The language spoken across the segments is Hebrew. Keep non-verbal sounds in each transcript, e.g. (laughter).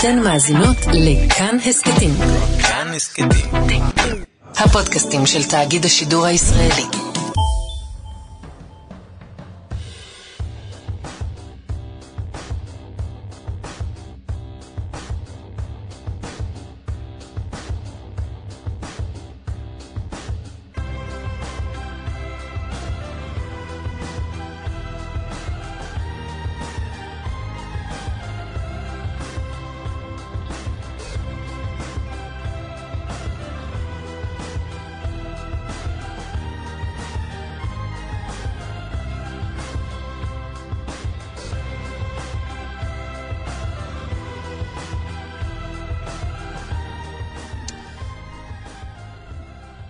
אתן מאזינות לכאן הסכתים. כאן הסכתים. הפודקאסטים של תאגיד השידור הישראלי.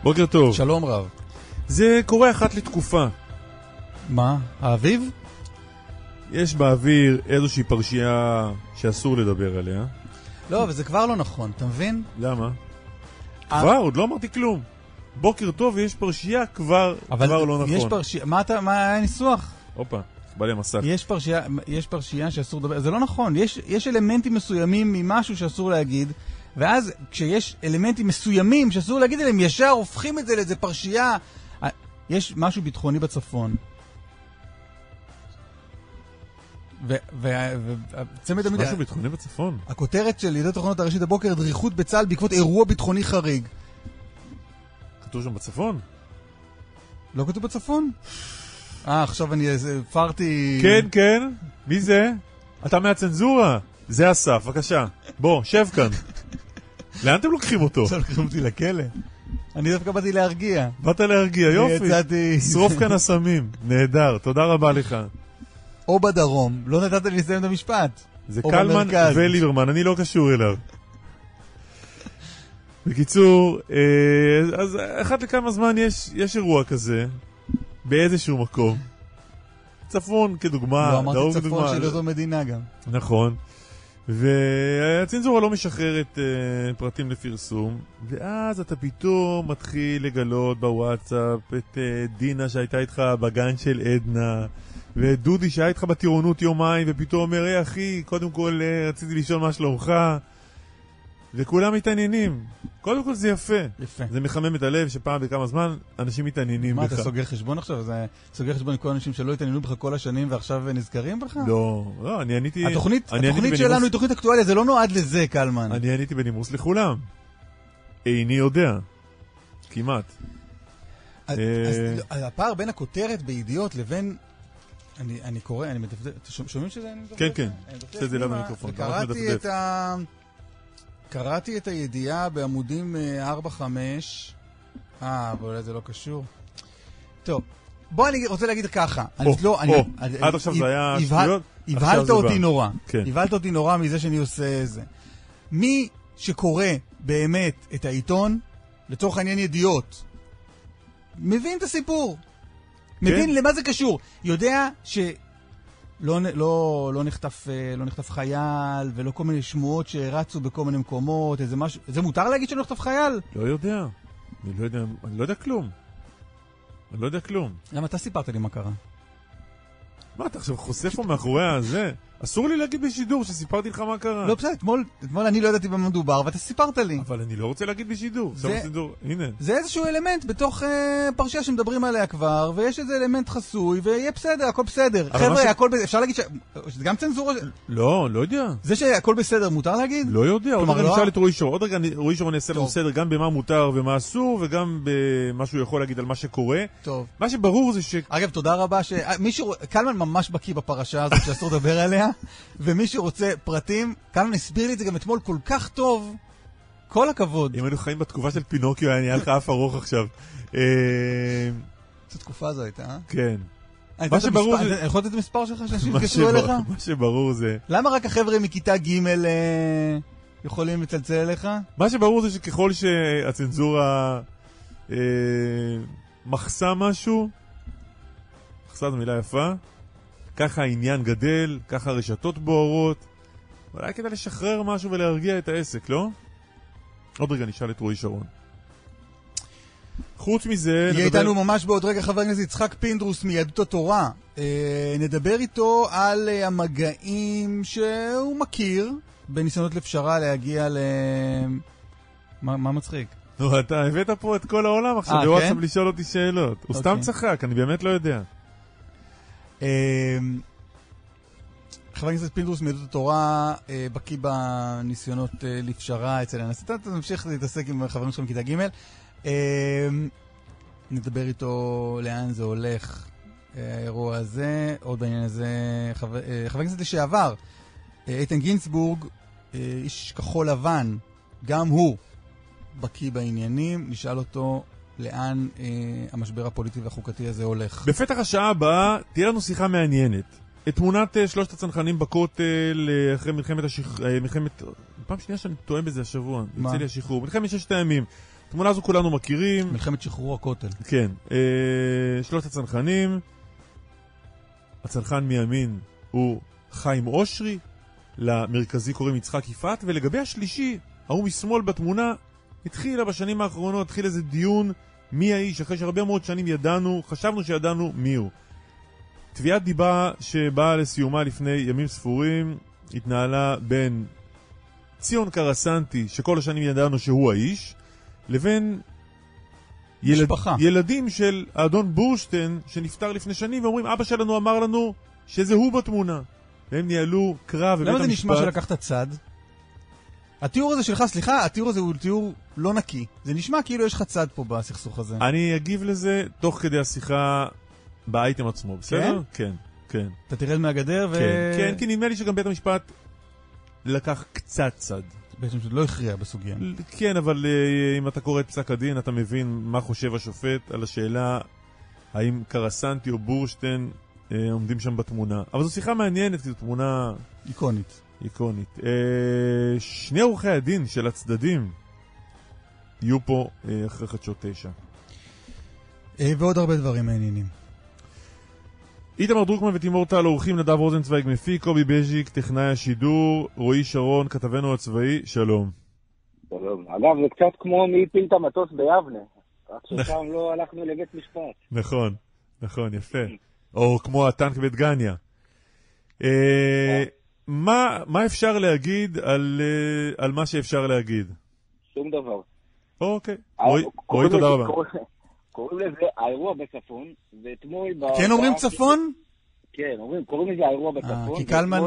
בוקר טוב. שלום רב. זה קורה אחת לתקופה. מה? האביב? יש באוויר איזושהי פרשייה שאסור לדבר עליה. לא, אבל זה כבר לא נכון, אתה מבין? למה? אה. כבר, עוד לא אמרתי כלום. בוקר טוב ויש פרשייה, כבר, אבל כבר לא נכון. יש פרשייה, מה אתה, מה היה הניסוח? הופה, בא לי המסך. יש פרשייה, יש פרשייה שאסור לדבר, זה לא נכון, יש, יש אלמנטים מסוימים ממשהו שאסור להגיד, ואז כשיש אלמנטים מסוימים שאסור להגיד עליהם, ישר הופכים את זה לאיזה פרשייה. אה, יש משהו ביטחוני בצפון. וצמד המדינה, משהו ביטחוני בצפון. הכותרת של ידיעות אחרונות הראשית הבוקר, דריכות בצה"ל בעקבות אירוע ביטחוני חריג. כתוב שם בצפון? לא כתוב בצפון? אה, עכשיו אני הפרתי... כן, כן. מי זה? אתה מהצנזורה. זה אסף, בבקשה. בוא, שב כאן. לאן אתם לוקחים אותו? עכשיו לקחו אותי לכלא. אני דווקא באתי להרגיע. באת להרגיע, יופי. יצאתי... שרוף כאן אסמים. נהדר, תודה רבה לך. או בדרום, לא נתת לי לסיים את המשפט. זה קלמן. וליברמן, אני לא קשור אליו. בקיצור, אה, אז אחת לכמה זמן יש, יש אירוע כזה, באיזשהו מקום. צפון כדוגמה, לא אמרתי צפון. של אותו מדינה גם. נכון. והצנזורה לא משחררת אה, פרטים לפרסום, ואז אתה פתאום מתחיל לגלות בוואטסאפ את אה, דינה שהייתה איתך בגן של עדנה, ואת דודי שהיה איתך בטירונות יומיים, ופתאום אומר, היי אחי, קודם כל אה, רציתי לשאול מה שלומך, וכולם מתעניינים. קודם כל זה יפה. יפה. זה מחמם את הלב שפעם בכמה זמן אנשים מתעניינים מה, בך. אתה סוגר חשבון עכשיו? זה סוגר חשבון עם כל האנשים שלא התעניינו בך כל השנים ועכשיו נזכרים בך? לא, לא, אני עניתי... התוכנית אני עניתי התוכנית בנימוס- שלנו היא תוכנית אקטואליה, זה לא נועד לזה, קלמן. אני עניתי בנימוס לכולם. איני יודע. כמעט. אז- אה, אז אז הפער בין הכותרת בידיעות לבין... אני אני קורא, אני מדפדף, אתם שומעים שזה? אני? כן, כן. אני עושה את זה ליד פנימה, המיקרופון, וקראתי. את ה... קראתי את הידיעה בעמודים אה, 4-5. אה, אבל אולי זה לא קשור. טוב, בוא אני רוצה להגיד ככה. אני או, לא... אני- או, אני- עד עכשיו זה היה שטויות, הבהלת אותי בא. נורא. כן. הבהלת אותי נורא מזה שאני עושה זה. מי שקורא באמת את העיתון, לצורך העניין ידיעות, מבין את הסיפור. מבין למה זה קשור. יודע ש... לא, לא, לא, נחטף, אה, לא נחטף חייל, ולא כל מיני שמועות שרצו בכל מיני מקומות, איזה משהו... זה מותר להגיד שלא נחטף חייל? לא יודע. אני לא יודע, אני לא יודע כלום. אני לא יודע כלום. למה אתה סיפרת לי מה קרה? מה, אתה עכשיו חושף פה מאחורי הזה? אסור לי להגיד בשידור שסיפרתי לך מה קרה. לא, בסדר, אתמול, אתמול אני לא ידעתי במה מדובר, ואתה סיפרת לי. אבל אני לא רוצה להגיד בשידור. זה- בשידור, הנה. זה איזשהו אלמנט בתוך אה, פרשייה שמדברים עליה כבר, ויש איזה אלמנט חסוי, ויהיה בסדר, הכל בסדר. חבר'ה, ש- הכל בסדר, אפשר להגיד ש... שזה גם צנזורה? לא, לא יודע. זה שהכל בסדר, מותר להגיד? לא יודע, עוד רגע לא- נשאל את רועי שרון, עוד רגע אני- רועי שרון יעשה לנו טוב. סדר גם במה מותר ומה אסור, וגם במה שהוא יכול להגיד על מה שקורה. טוב. מה שברור זה ש... אגב, תודה רבה ש... אה, מי שרוצ... קלמן ממש בקיא בפרשה הזאת שאסור לדבר עליה, ומי שרוצה פרטים, קלמן הסביר לי את זה גם אתמול כל כך טוב. כל הכבוד. אם היינו חיים בתקופה של פינוקיו, היה נהיה לך אף ארוך עכשיו. אה, איזו תקופה זו הייתה, אה? כן. אני מה שברור זה- אני יכול לתת את המספר שלך שאנשים יתקשרו אליך? מה שברור זה... למה רק החבר'ה מכיתה ג' אה, יכולים לצלצל אליך? מה שברור זה שככל שהצנזורה אה, מחסה משהו, מחסה זו מילה יפה, ככה העניין גדל, ככה הרשתות בוערות. אולי כדאי לשחרר משהו ולהרגיע את העסק, לא? עוד רגע נשאל את רועי שרון. חוץ מזה, יהיה נדבר- איתנו ממש בעוד רגע חבר הכנסת יצחק פינדרוס מיהדות התורה. אה, נדבר איתו על אה, המגעים שהוא מכיר בניסיונות לפשרה להגיע ל... מה, מה מצחיק? נו, אתה הבאת פה את כל העולם עכשיו אה, בוואטסאפ כן? לשאול אותי שאלות. הוא סתם אוקיי. צחק, אני באמת לא יודע. אמ, חבר הכנסת פינדרוס מיהדות התורה אה, בקיא בניסיונות אה, לפשרה אצל הנשיא. אתה תמשיך להתעסק עם חברים שלך מכיתה ג'. אמ, נדבר איתו לאן זה הולך, אה, האירוע הזה. עוד בעניין הזה, חבר הכנסת לשעבר, איתן גינצבורג, איש כחול לבן, גם הוא בקיא בעניינים. נשאל אותו לאן אה, המשבר הפוליטי והחוקתי הזה הולך. בפתח השעה הבאה תהיה לנו שיחה מעניינת. את תמונת אה, שלושת הצנחנים בכותל אה, אחרי מלחמת השחרור, מלחמת... פעם שנייה שאני טועה בזה השבוע, מה? יוצא לי השחרור. מלחמת ששת הימים. תמונה הזו כולנו מכירים. מלחמת שחרור הכותל. כן. אה, שלושת הצנחנים. הצנחן מימין הוא חיים אושרי, למרכזי קוראים יצחק יפעת, ולגבי השלישי, ההוא משמאל בתמונה, התחילה בשנים האחרונות, התחיל איזה דיון מי האיש, אחרי שהרבה מאוד שנים ידענו, חשבנו שידענו מי הוא. תביעת דיבה שבאה לסיומה לפני ימים ספורים, התנהלה בין ציון קרסנטי, שכל השנים ידענו שהוא האיש, לבין ילד. ילדים של האדון בורשטיין, שנפטר לפני שנים, ואומרים, אבא שלנו אמר לנו שזה הוא בתמונה. והם ניהלו קרב בבית למה המשפט. זה נשמע שלקחת צד? התיאור הזה שלך, סליחה, התיאור הזה הוא תיאור לא נקי. זה נשמע כאילו יש לך צד פה בסכסוך הזה. אני אגיב לזה תוך כדי השיחה באייטם עצמו, בסדר? כן, כן. אתה תרד מהגדר ו... כן, כן, כי נדמה לי שגם בית המשפט לקח קצת צד. בעצם לא הכריע בסוגיה. כן, אבל אה, אם אתה קורא את פסק הדין, אתה מבין מה חושב השופט על השאלה האם קרסנטי או בורשטיין אה, עומדים שם בתמונה. אבל זו שיחה מעניינת, כי זו תמונה איקונית. איקונית. אה, שני עורכי הדין של הצדדים יהיו פה אה, אחרי חדשות תשע. אה, ועוד הרבה דברים מעניינים. איתמר דרוקמן ותימור טל עורכים נדב רוזנצוויג מפיק, קובי בז'יק, טכנאי השידור, רועי שרון, כתבנו הצבאי, שלום. שלום. אגב, זה קצת כמו מי הפיל את המטוס ביבנה, רק ששם לא הלכנו לבית משפט. נכון, נכון, יפה. או כמו הטנק בדגניה. מה, מה אפשר להגיד על, אה, על מה שאפשר להגיד? שום דבר. אוקיי, רועי, אה, רועי, תודה רבה. קוראים- לזה האירוע בצפון, ואתמול... כן אומרים צפון? כן, אומרים, קוראים לזה האירוע אה, בצפון. כי קלמן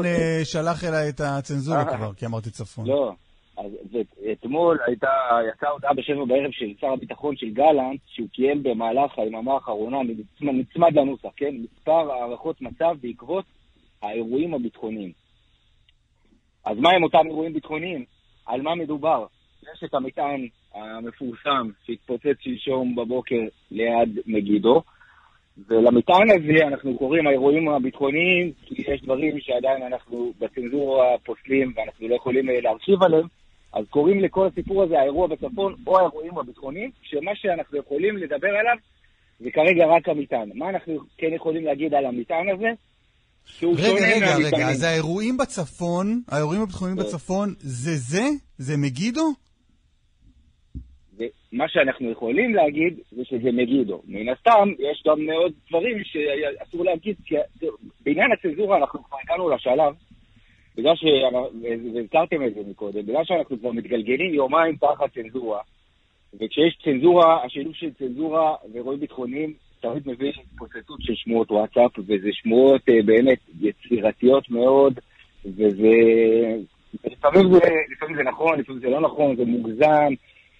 שלח אליי את הצנזורה. כבר, כי אמרתי צפון. לא. אז אתמול הייתה, יצאה הודעה בשבע בערב של שר הביטחון של גלנט, שהוא קיים במהלך היממה האחרונה, נצמד לנוסח, כן? מספר הערכות מצב בעקבות האירועים הביטחוניים. אז מה הם אותם אירועים ביטחוניים? על מה מדובר? יש את המטען המפורסם שהתפוצץ שלשום בבוקר ליד מגידו, ולמטען הזה אנחנו קוראים האירועים הביטחוניים, כי יש דברים שעדיין אנחנו בצנזורה פוסלים ואנחנו לא יכולים אה, להרחיב עליהם, אז קוראים לכל הסיפור הזה האירוע בצפון או האירועים הביטחוניים, שמה שאנחנו יכולים לדבר עליו זה כרגע רק המטען. מה אנחנו כן יכולים להגיד על המטען הזה? שהוא רגע, שונה רגע, רגע, מהמטענים. אז האירועים בצפון, האירועים הביטחוניים כן. בצפון, זה זה? זה מגידו? ומה שאנחנו יכולים להגיד זה שזה מגידו. מן הסתם, יש גם מאוד דברים שאסור להגיד, כי בעניין הצנזורה אנחנו כבר הגענו לשלב, בגלל ש... והזכרתם את זה מקודם, בגלל שאנחנו כבר מתגלגלים יומיים תחת צנזורה, וכשיש צנזורה, השילוב של צנזורה ואירועים ביטחוניים תמיד מביא התפוצצות של שמועות וואטסאפ, וזה שמועות אה, באמת יצירתיות מאוד, וזה... לפעמים זה, לפעמים זה נכון, לפעמים זה לא נכון, זה מוגזם,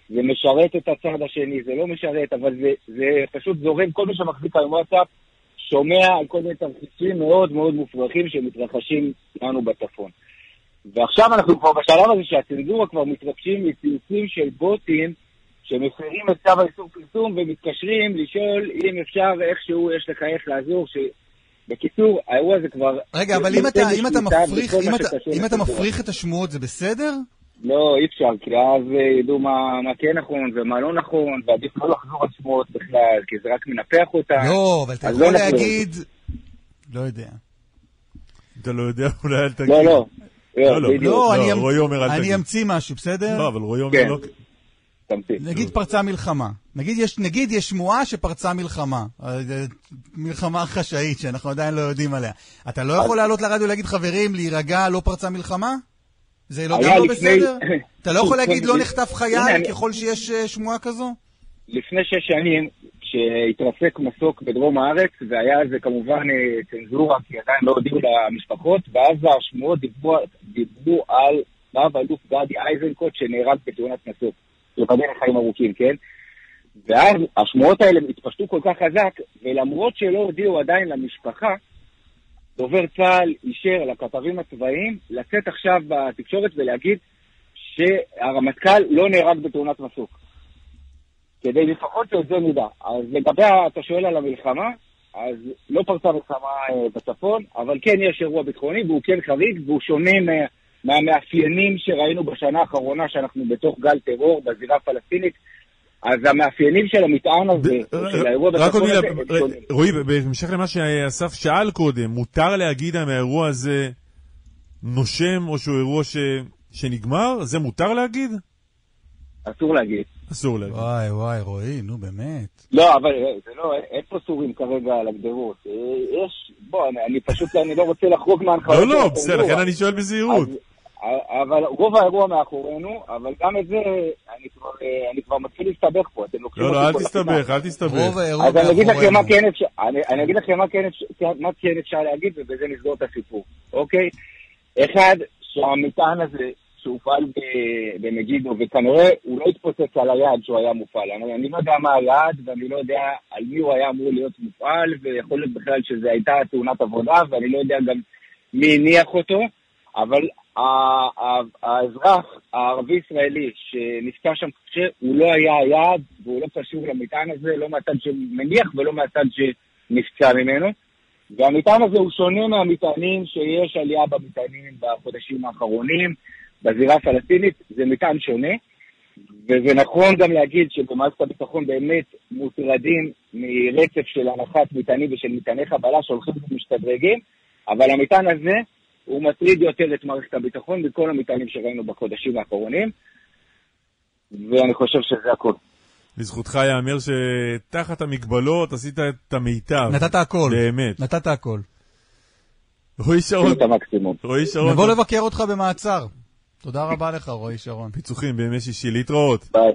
זה משרת את הצד השני, זה לא משרת, אבל זה, זה פשוט זורם, כל מי שמחזיק היום וואטסאפ שומע על כל מיני תרחישים מאוד מאוד מופרכים שמתרחשים לנו בצפון. ועכשיו אנחנו כבר בשלב הזה שהצנזורה כבר מתרגשים מציוצים של בוטים שמפרים את צו האיסור פרסום ומתקשרים לשאול אם אפשר איכשהו יש לך איך לעזור, ש... בקיצור, האירוע הזה כבר... רגע, אבל אם אתה, אם אתה מפריך, אם אתה, אם אתה. מפריך את השמועות זה בסדר? לא, אי אפשר, כי אז אה, ידעו מה, מה כן נכון ומה לא נכון, ועדיף לא לחזור על שמועות בכלל, כי זה רק מנפח אותה. לא, אבל אתה יכול לא. להגיד... לא יודע. אתה לא יודע, אולי אל תגיד. לא, לא. לא, לא. לא, אני. אמציא משהו, בסדר? לא, אבל רועי אומר כן. לא... תמצית. נגיד פרצה מלחמה. נגיד יש, נגיד יש שמועה שפרצה מלחמה. אה, מלחמה חשאית שאנחנו עדיין לא יודעים עליה. אתה לא יכול לעלות לרדיו ולהגיד, חברים, להירגע, לא פרצה מלחמה? זה לא גם לא לפני- בסדר? אתה לא יכול (coughs) להגיד לא נחטף חייל ככל שיש אה, שמועה כזו? לפני שש שנים, כשהתרסק מסוק בדרום הארץ, והיה זה כמובן אה, צנזורה, כי עדיין לא הודיעו למשפחות, ואז השמועות דיברו, דיברו על רב אלוף גדי איזנקוט שנהרג בתאונת מסוק. ייבדל לחיים ארוכים, כן? ואז השמועות האלה התפשטו כל כך חזק, ולמרות שלא הודיעו עדיין למשפחה, דובר צה"ל אישר לכתבים הצבאיים לצאת עכשיו בתקשורת ולהגיד שהרמטכ"ל לא נהרג בתאונת מסוק. כדי לפחות שאת זה נדע. אז לגבי, אתה שואל על המלחמה, אז לא פרצה מלחמה אה, בצפון, אבל כן יש אירוע ביטחוני, והוא כן חריג, והוא שונה מה, מהמאפיינים שראינו בשנה האחרונה, שאנחנו בתוך גל טרור בזירה הפלסטינית. אז המאפיינים של המטען הזה, של האירוע בצפון הזה, הם שונים. רועי, בהמשך למה שאסף שאל קודם, מותר להגיד מהאירוע הזה נושם או שהוא אירוע ש- שנגמר? זה מותר להגיד? אסור להגיד. אסור להגיד. וואי וואי, רועי, נו באמת. לא, אבל אה, זה לא, אין פה סורים כרגע על הגדרות. אה, יש, בוא, אני, אני פשוט, אני לא רוצה לחרוג מההנחיות. לא, לא. בסדר, לכן אני שואל בזהירות. אז- אבל רוב האירוע מאחורינו, אבל גם את זה, אני כבר, אה, אני כבר מתחיל להסתבך פה, אתם לוקחים לא, לא, אל תסתבך. אל תסתבך. רוב האירוע אז אני אגיד לכם מה מאחורינו. כן אפשר, אני, אני אגיד לכם מה כן, אפשר, מה כן אפשר להגיד, ובזה נסגור את הסיפור, אוקיי? אחד, שהמטען הזה שהופעל ב- במגידו, וכנראה הוא לא התפוצץ על היעד שהוא היה מופעל. אני, אני לא יודע מה היעד, ואני לא יודע על מי הוא היה אמור להיות מופעל, ויכול להיות בכלל שזו הייתה תאונת עבודה, ואני לא יודע גם מי הניח אותו, אבל האזרח הערבי-ישראלי שנפצע שם קשה, הוא לא היה היעד, והוא לא קשור למטען הזה, לא מהצד שמניח ולא מהצד שנפצע ממנו. והמטען הזה הוא שונה מהמטענים שיש עלייה במטענים בחודשים האחרונים בזירה הפלסטינית, זה מטען שונה. וזה נכון גם להגיד שבמערכת הביטחון באמת מוטרדים מרצף של הנחת מטענים ושל מטעני חבלה שהולכים ומשתדרגים, אבל המטען הזה הוא מטריד יותר את מערכת הביטחון מכל המטענים שראינו בחודשים האחרונים, ואני חושב שזה הכל. לזכותך ייאמר שתחת המגבלות עשית את המיטב. נתת הכל. באמת. נתת הכל. רועי שרון, את המקסימום. רועי שרון, נבוא לבקר אותך במעצר. תודה רבה לך, רועי שרון. פיצוחים בימי שישי, להתראות. ביי.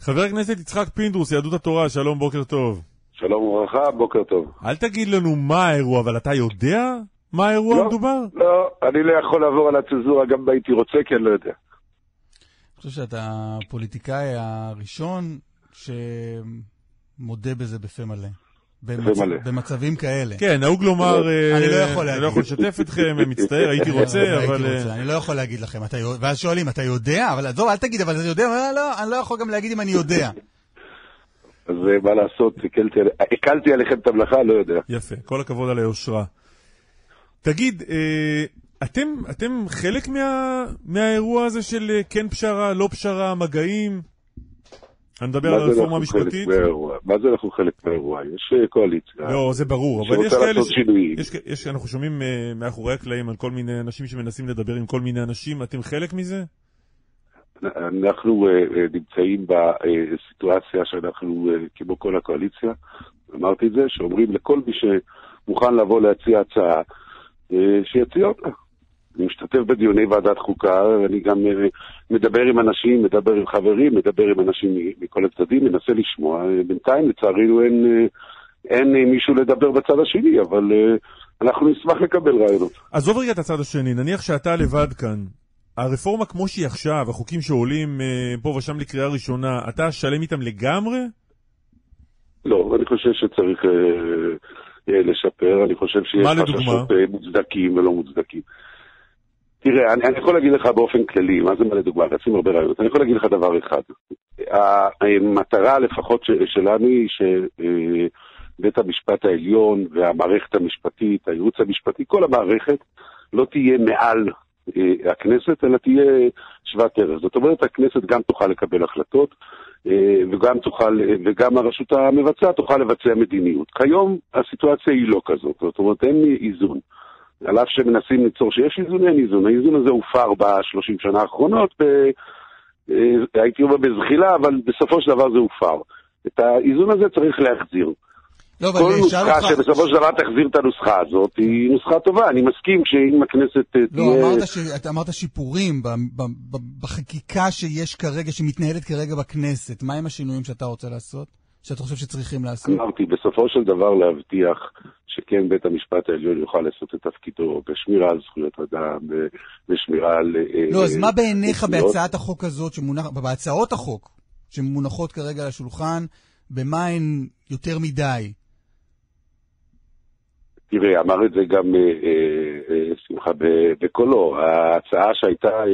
חבר הכנסת יצחק פינדרוס, יהדות התורה, שלום, בוקר טוב. שלום וברכה, בוקר טוב. אל תגיד לנו מה האירוע, אבל אתה יודע מה האירוע לא. המדובר? לא, אני לא יכול לעבור על הצנזורה גם אם הייתי רוצה, כי אני לא יודע. אני חושב שאתה הפוליטיקאי הראשון שמודה בזה בפה מלא. במצ- מלא. במצבים כאלה. כן, נהוג לומר... אה, אני לא יכול אני להגיד. לא יכול לשתף אתכם, מצטער, הייתי רוצה, הייתי אבל... רוצה, אה, אני לא יכול להגיד לכם. ואז שואלים, אתה יודע? אבל עזוב, אל תגיד, אבל אתה יודע? אבל לא, אני לא יכול גם להגיד אם אני יודע. אז אה, מה לעשות, הקלתי עליכם את המלאכה, לא יודע. יפה, כל הכבוד על היושרה. תגיד, אה, אתם, אתם חלק מה, מהאירוע הזה של אה, כן פשרה, לא פשרה, מגעים? אני מדבר על זה הרפורמה המשפטית. מה זה אנחנו חלק מהאירוע? יש אה, קואליציה. לא, זה ברור, אבל יש כאלה שינויים. יש, יש, אנחנו שומעים אה, מאחורי הקלעים על כל מיני אנשים שמנסים לדבר עם כל מיני אנשים, אתם חלק מזה? אנחנו אה, נמצאים בסיטואציה שאנחנו, אה, כמו כל הקואליציה, אמרתי את זה, שאומרים לכל מי שמוכן לבוא להציע הצעה, אה, שיציע אותה. אני משתתף בדיוני ועדת חוקה, אני גם אה, מדבר עם אנשים, מדבר עם חברים, מדבר עם אנשים מכל הצדדים, מנסה לשמוע. אה, בינתיים, לצערנו, אין, אין מישהו לדבר בצד השני, אבל אנחנו נשמח לקבל רעיונות. עזוב רגע את הצד השני, נניח שאתה לבד כאן. הרפורמה כמו שהיא עכשיו, החוקים שעולים פה ושם לקריאה ראשונה, אתה שלם איתם לגמרי? לא, אני חושב שצריך לשפר, אני חושב שיש? חששות אה, מוצדקים ולא מוצדקים. תראה, אני, אני יכול להגיד לך באופן כללי, מה זה מה לדוגמה, רצים הרבה רעיונות, אני יכול להגיד לך דבר אחד. המטרה לפחות ש, שלנו היא שבית המשפט העליון והמערכת המשפטית, הייעוץ המשפטי, כל המערכת לא תהיה מעל אה, הכנסת, אלא תהיה שוות ערך. זאת אומרת, הכנסת גם תוכל לקבל החלטות, אה, וגם תוכל, וגם הרשות המבצעת תוכל לבצע מדיניות. כיום הסיטואציה היא לא כזאת, זאת אומרת אין איזון. על אף שמנסים ליצור שיש איזון, אין איזון. האיזון הזה הופר בשלושים שנה האחרונות, ב, אה, הייתי אומר בזחילה, אבל בסופו של דבר זה הופר. את האיזון הזה צריך להחזיר. לא, כל נוסחה אותך... שבסופו של דבר תחזיר את הנוסחה הזאת היא נוסחה טובה. אני מסכים שאם הכנסת אה, לא, תהיה... אמרת, ש... אמרת שיפורים ב... ב... ב... בחקיקה שיש כרגע, שמתנהלת כרגע בכנסת. מהם השינויים שאתה רוצה לעשות? שאתה חושב שצריכים לעשות? אמרתי, בסופו של דבר להבטיח שכן בית המשפט העליון יוכל לעשות את תפקידו בשמירה על זכויות אדם, בשמירה על... אה, לא, אז אה, מה בעיניך. בהצעת החוק הזאת, שמונח... בהצעות החוק שמונחות כרגע על השולחן, במה הן יותר מדי? תראה, אמר את זה גם אה, אה, אה, שמחה בקולו. ההצעה שהייתה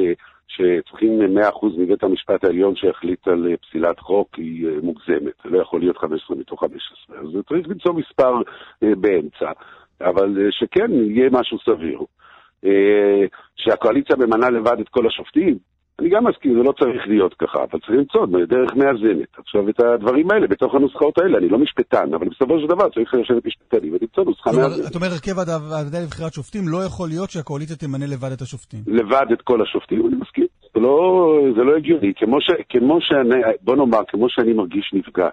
שצריכים 100% מבית המשפט העליון שיחליט על פסילת חוק היא מוגזמת. לא יכול להיות 15 מתוך 15. אז צריך למצוא מספר באמצע. אבל שכן, יהיה משהו סביר. שהקואליציה ממנה לבד את כל השופטים, אני גם מסכים, זה לא צריך להיות ככה, אבל צריך למצוא דרך מאזנת. עכשיו, את הדברים האלה, בתוך הנוסחאות האלה, אני לא משפטן, אבל בסופו של דבר צריך לשבת משפטנים ולמצוא נוסחה מאזנת. אתה אומר, הרכב הוועדה לבחירת שופטים, לא יכול להיות שהקואליציה תמנה לבד את השופטים. לבד את כל השופטים, אני מסכים. זה לא, לא הגיוני. כמו שאני, בוא נאמר, כמו שאני מרגיש נפגע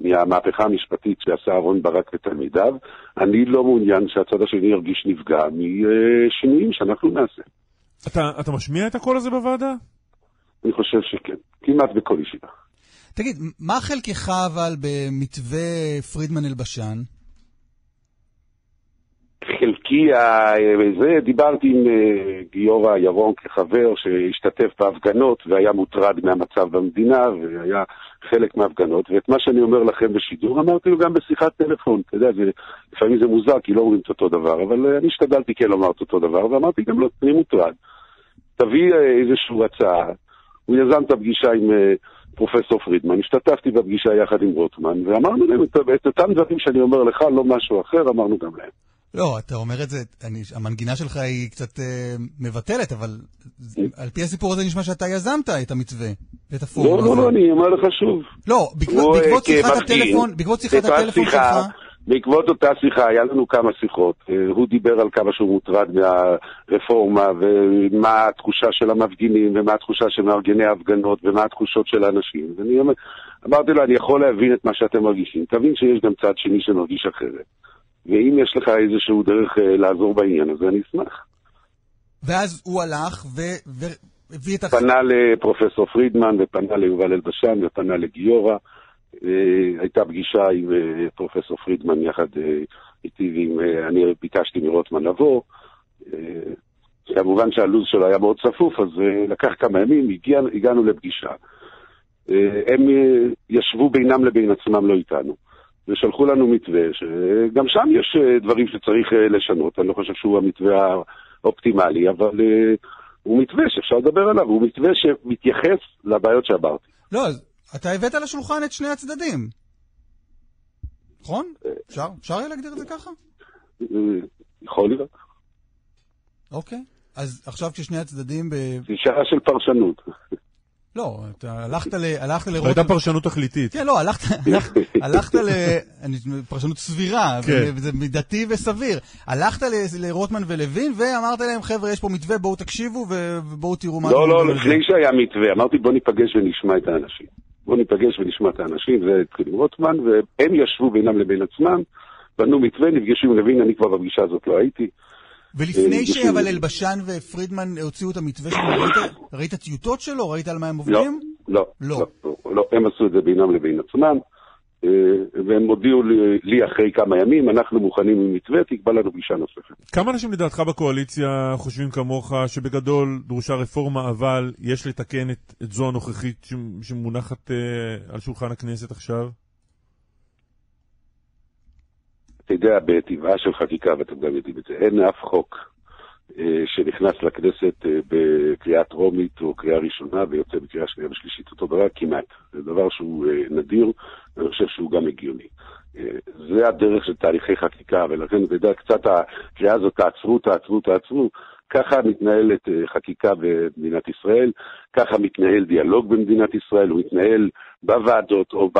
מהמהפכה המשפטית שעשה אהרן ברק ותלמידיו, אני לא מעוניין שהצד השני ירגיש נפגע משינויים שאנחנו נעשה. אתה, אתה משמיע את הקול הזה בוועדה? אני חושב שכן, כמעט בכל ישיבה. תגיד, מה חלקך אבל במתווה פרידמן אלבשן? חלקי, זה, דיברתי עם אה, גיורא ירון כחבר שהשתתף בהפגנות והיה מוטרד מהמצב במדינה והיה חלק מההפגנות, ואת מה שאני אומר לכם בשידור אמרתי לו גם בשיחת טלפון, אתה יודע, זה, לפעמים זה מוזר כי לא אומרים את אותו דבר, אבל אה, אני השתדלתי כן לומר את אותו דבר, ואמרתי גם לו, אני מוטרד. תביא אה, איזושהי הצעה, הוא יזם את הפגישה עם פרופסור פרידמן, השתתפתי בפגישה יחד עם רוטמן, ואמרנו להם את, את אותם דברים שאני אומר לך, לא משהו אחר, אמרנו גם להם. לא, אתה אומר את זה, אני, המנגינה שלך היא קצת אה, מבטלת, אבל על פי הסיפור הזה נשמע שאתה יזמת את המתווה, ואת הפורום לא, הזה. לא, לא, אני אומר לך שוב. לא, בעקבות, בעקבות שיחת הטלפון, בעקבות שיחת הטלפון שיחה, שלך, בעקבות אותה שיחה, היה לנו כמה שיחות. אה, הוא דיבר על כמה שהוא מוטרד מהרפורמה, ומה התחושה של המפגינים, ומה התחושה של מארגני ההפגנות, ומה התחושות של האנשים. ואני אמרתי לו, אני יכול להבין את מה שאתם מרגישים. תבין שיש גם צד שני שמרגיש אחרת. ואם יש לך איזשהו דרך אה, לעזור בעניין הזה, אני אשמח. ואז הוא הלך ו- והביא את הח... פנה לפרופסור פרידמן, ופנה ליובל אלבשן, ופנה לגיורא. אה, הייתה פגישה עם אה, פרופסור פרידמן יחד איתי, ועם, אני ביקשתי מרוטמן לבוא. כמובן שהלו"ז שלו היה מאוד צפוף, אז לקח כמה ימים, הגיע, הגענו לפגישה. הם ישבו בינם לבין עצמם, לא איתנו. ושלחו לנו מתווה, שגם שם יש אה, דברים שצריך אה, לשנות, אני לא חושב שהוא המתווה האופטימלי, אבל אה, הוא מתווה שאפשר לדבר עליו, הוא מתווה שמתייחס לבעיות שאמרתי. לא, אתה הבאת לשולחן את שני הצדדים. נכון? אפשר? אפשר היה להגדיר את זה ככה? יכול להיות. אוקיי. אז עכשיו כששני הצדדים ב... זו שעה של פרשנות. לא, אתה הלכת ל... הלכת זו לרוטמן... הייתה פרשנות תכליתית. כן, לא, הלכת, הלכת, הלכת ל... פרשנות סבירה, כן. וזה מידתי וסביר. הלכת ל- לרוטמן ולוין ואמרת להם, חבר'ה, יש פה מתווה, בואו תקשיבו ובואו תראו מה... לא, לא, אומרים על זה." לפני שהיה מתווה, אמרתי בוא ניפגש ונשמע את האנשים. בוא ניפגש ונשמע את האנשים, זה התחיל עם רוטמן, והם ישבו בינם לבין עצמם, בנו מתווה, נפגשו עם לוין, אני כבר בפגישה הזאת לא הייתי. ולפני אה, שאבל בשביל- אלבשן ופרידמן הוציאו את המתווה שלהם, ראית, ראית טיוטות שלו? ראית על מה הם עובדים? לא, לא. לא, לא, לא, הם עשו את זה בינם לבין עצמם, אה, והם הודיעו לי, לי אחרי כמה ימים, אנחנו מוכנים עם מתווה, תקבע לנו פגישה נוספת. כמה אנשים לדעתך בקואליציה חושבים כמוך שבגדול דרושה רפורמה, אבל יש לתקן את, את זו הנוכחית ש- שמונחת אה, על שולחן הכנסת עכשיו? אתה יודע, בטבעה של חקיקה, ואתם גם יודעים את זה, אין אף חוק אה, שנכנס לכנסת אה, בקריאה טרומית או קריאה ראשונה ויוצא בקריאה שנייה ושלישית אותו דבר כמעט. זה דבר שהוא אה, נדיר, ואני חושב שהוא גם הגיוני. אה, זה הדרך של תהליכי חקיקה, ולכן, אתה יודע, קצת הקריאה הזאת, תעצרו, תעצרו, תעצרו. ככה מתנהלת אה, חקיקה במדינת ישראל, ככה מתנהל דיאלוג במדינת ישראל, הוא מתנהל בוועדות או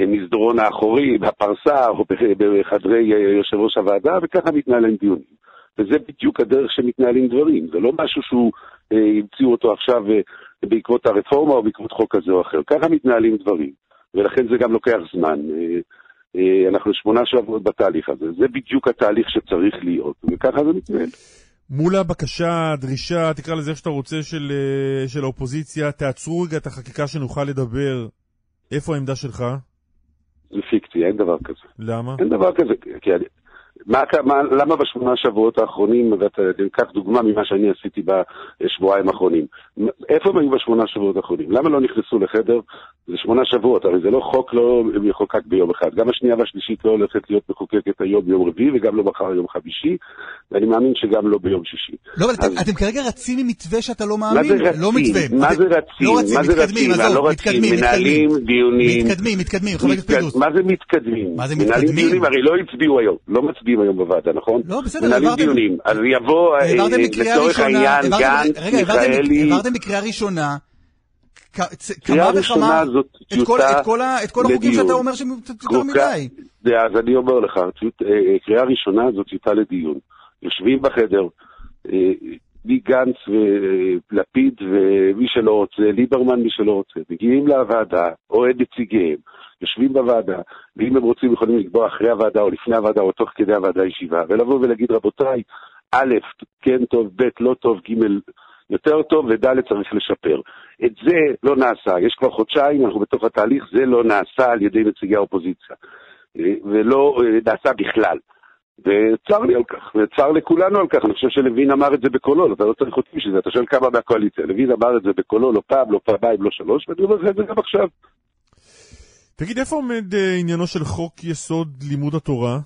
במסדרון האחורי, בפרסה או בח- בחדרי אה, יושב ראש הוועדה, וככה מתנהלים דיונים. וזה בדיוק הדרך שמתנהלים דברים, זה לא משהו שהוא, אה, המציאו אותו עכשיו אה, בעקבות הרפורמה או בעקבות חוק כזה או אחר, ככה מתנהלים דברים, ולכן זה גם לוקח זמן. אנחנו שמונה שבועות בתהליך הזה. זה בדיוק התהליך שצריך להיות, וככה זה מתנהל. מול הבקשה, הדרישה, תקרא לזה איך שאתה רוצה, של, של האופוזיציה, תעצרו רגע את החקיקה שנוכל לדבר. איפה העמדה שלך? זה פיקציה, אין דבר כזה. למה? אין דבר כזה, כי אני... מה, מה, למה בשמונה שבועות האחרונים, ואתה קח דוגמה ממה שאני עשיתי בשבועיים האחרונים, איפה הם היו בשמונה שבועות האחרונים? למה לא נכנסו לחדר? זה שמונה שבועות, הרי זה לא חוק לא מחוקק ביום אחד. גם השנייה והשלישית לא הולכת להיות מחוקקת היום ביום רביעי, וגם לא מחר יום חמישי, ואני מאמין שגם לא ביום שישי. לא, אבל אז... אתם, אתם כרגע רצים עם מתווה שאתה לא מאמין? מה זה רצים? לא מתווה. מה. זה רצים? לא רצים, מתקדמים? עזוב, לא מתקדמים, מנהלים דיונים. מתקדמים, מתקדמים, חבר הכנסת פינדרוס. מה זה מתקדמים? מה זה מנהלים מתקדמים? דיונים, הרי לא הצביעו היום, לא מצביעים היום בוועדה, נכון? לא, בסדר, מנהלים העברתם- דיונים. אז יבוא, אה, בקריאה לצורך העניין, העברתם- גנץ, רגע, העברתם- מיכאלי, בקריאה ראשונה כמה וכמה את כל- את כל את כל החוקים. שאתה אומר שהם יותר מדי. אז אני אומר לך, אה, אה, קריאה ראשונה זו טיוטה לדיון. יושבים בחדר, אה, מגנץ ולפיד ומי שלא רוצה, ליברמן מי שלא רוצה, מגיעים לוועדה, או את נציגיהם, יושבים בוועדה, ואם הם רוצים יכולים לקבוע אחרי הוועדה או לפני הוועדה או תוך כדי הוועדה ישיבה, ולבוא ולהגיד רבותיי, א', כן טוב, ב', לא טוב, ג', יותר טוב, וד', צריך לשפר. את זה לא נעשה, יש כבר חודשיים, אנחנו בתוך התהליך, זה לא נעשה על ידי נציגי האופוזיציה, אה, ולא אה, נעשה בכלל. וצר לי על כך, וצר לכולנו על כך, אני חושב שלוין אמר את זה בקולו, אתה לא צריך אותי בשביל זה, אתה שואל כמה מהקואליציה, לוין אמר את זה בקולו, לא פעם, לא פעמיים, לא שלוש, ואני אומר לך את זה גם עכשיו. תגיד, איפה עומד אה, עניינו של חוק יסוד לימוד התורה?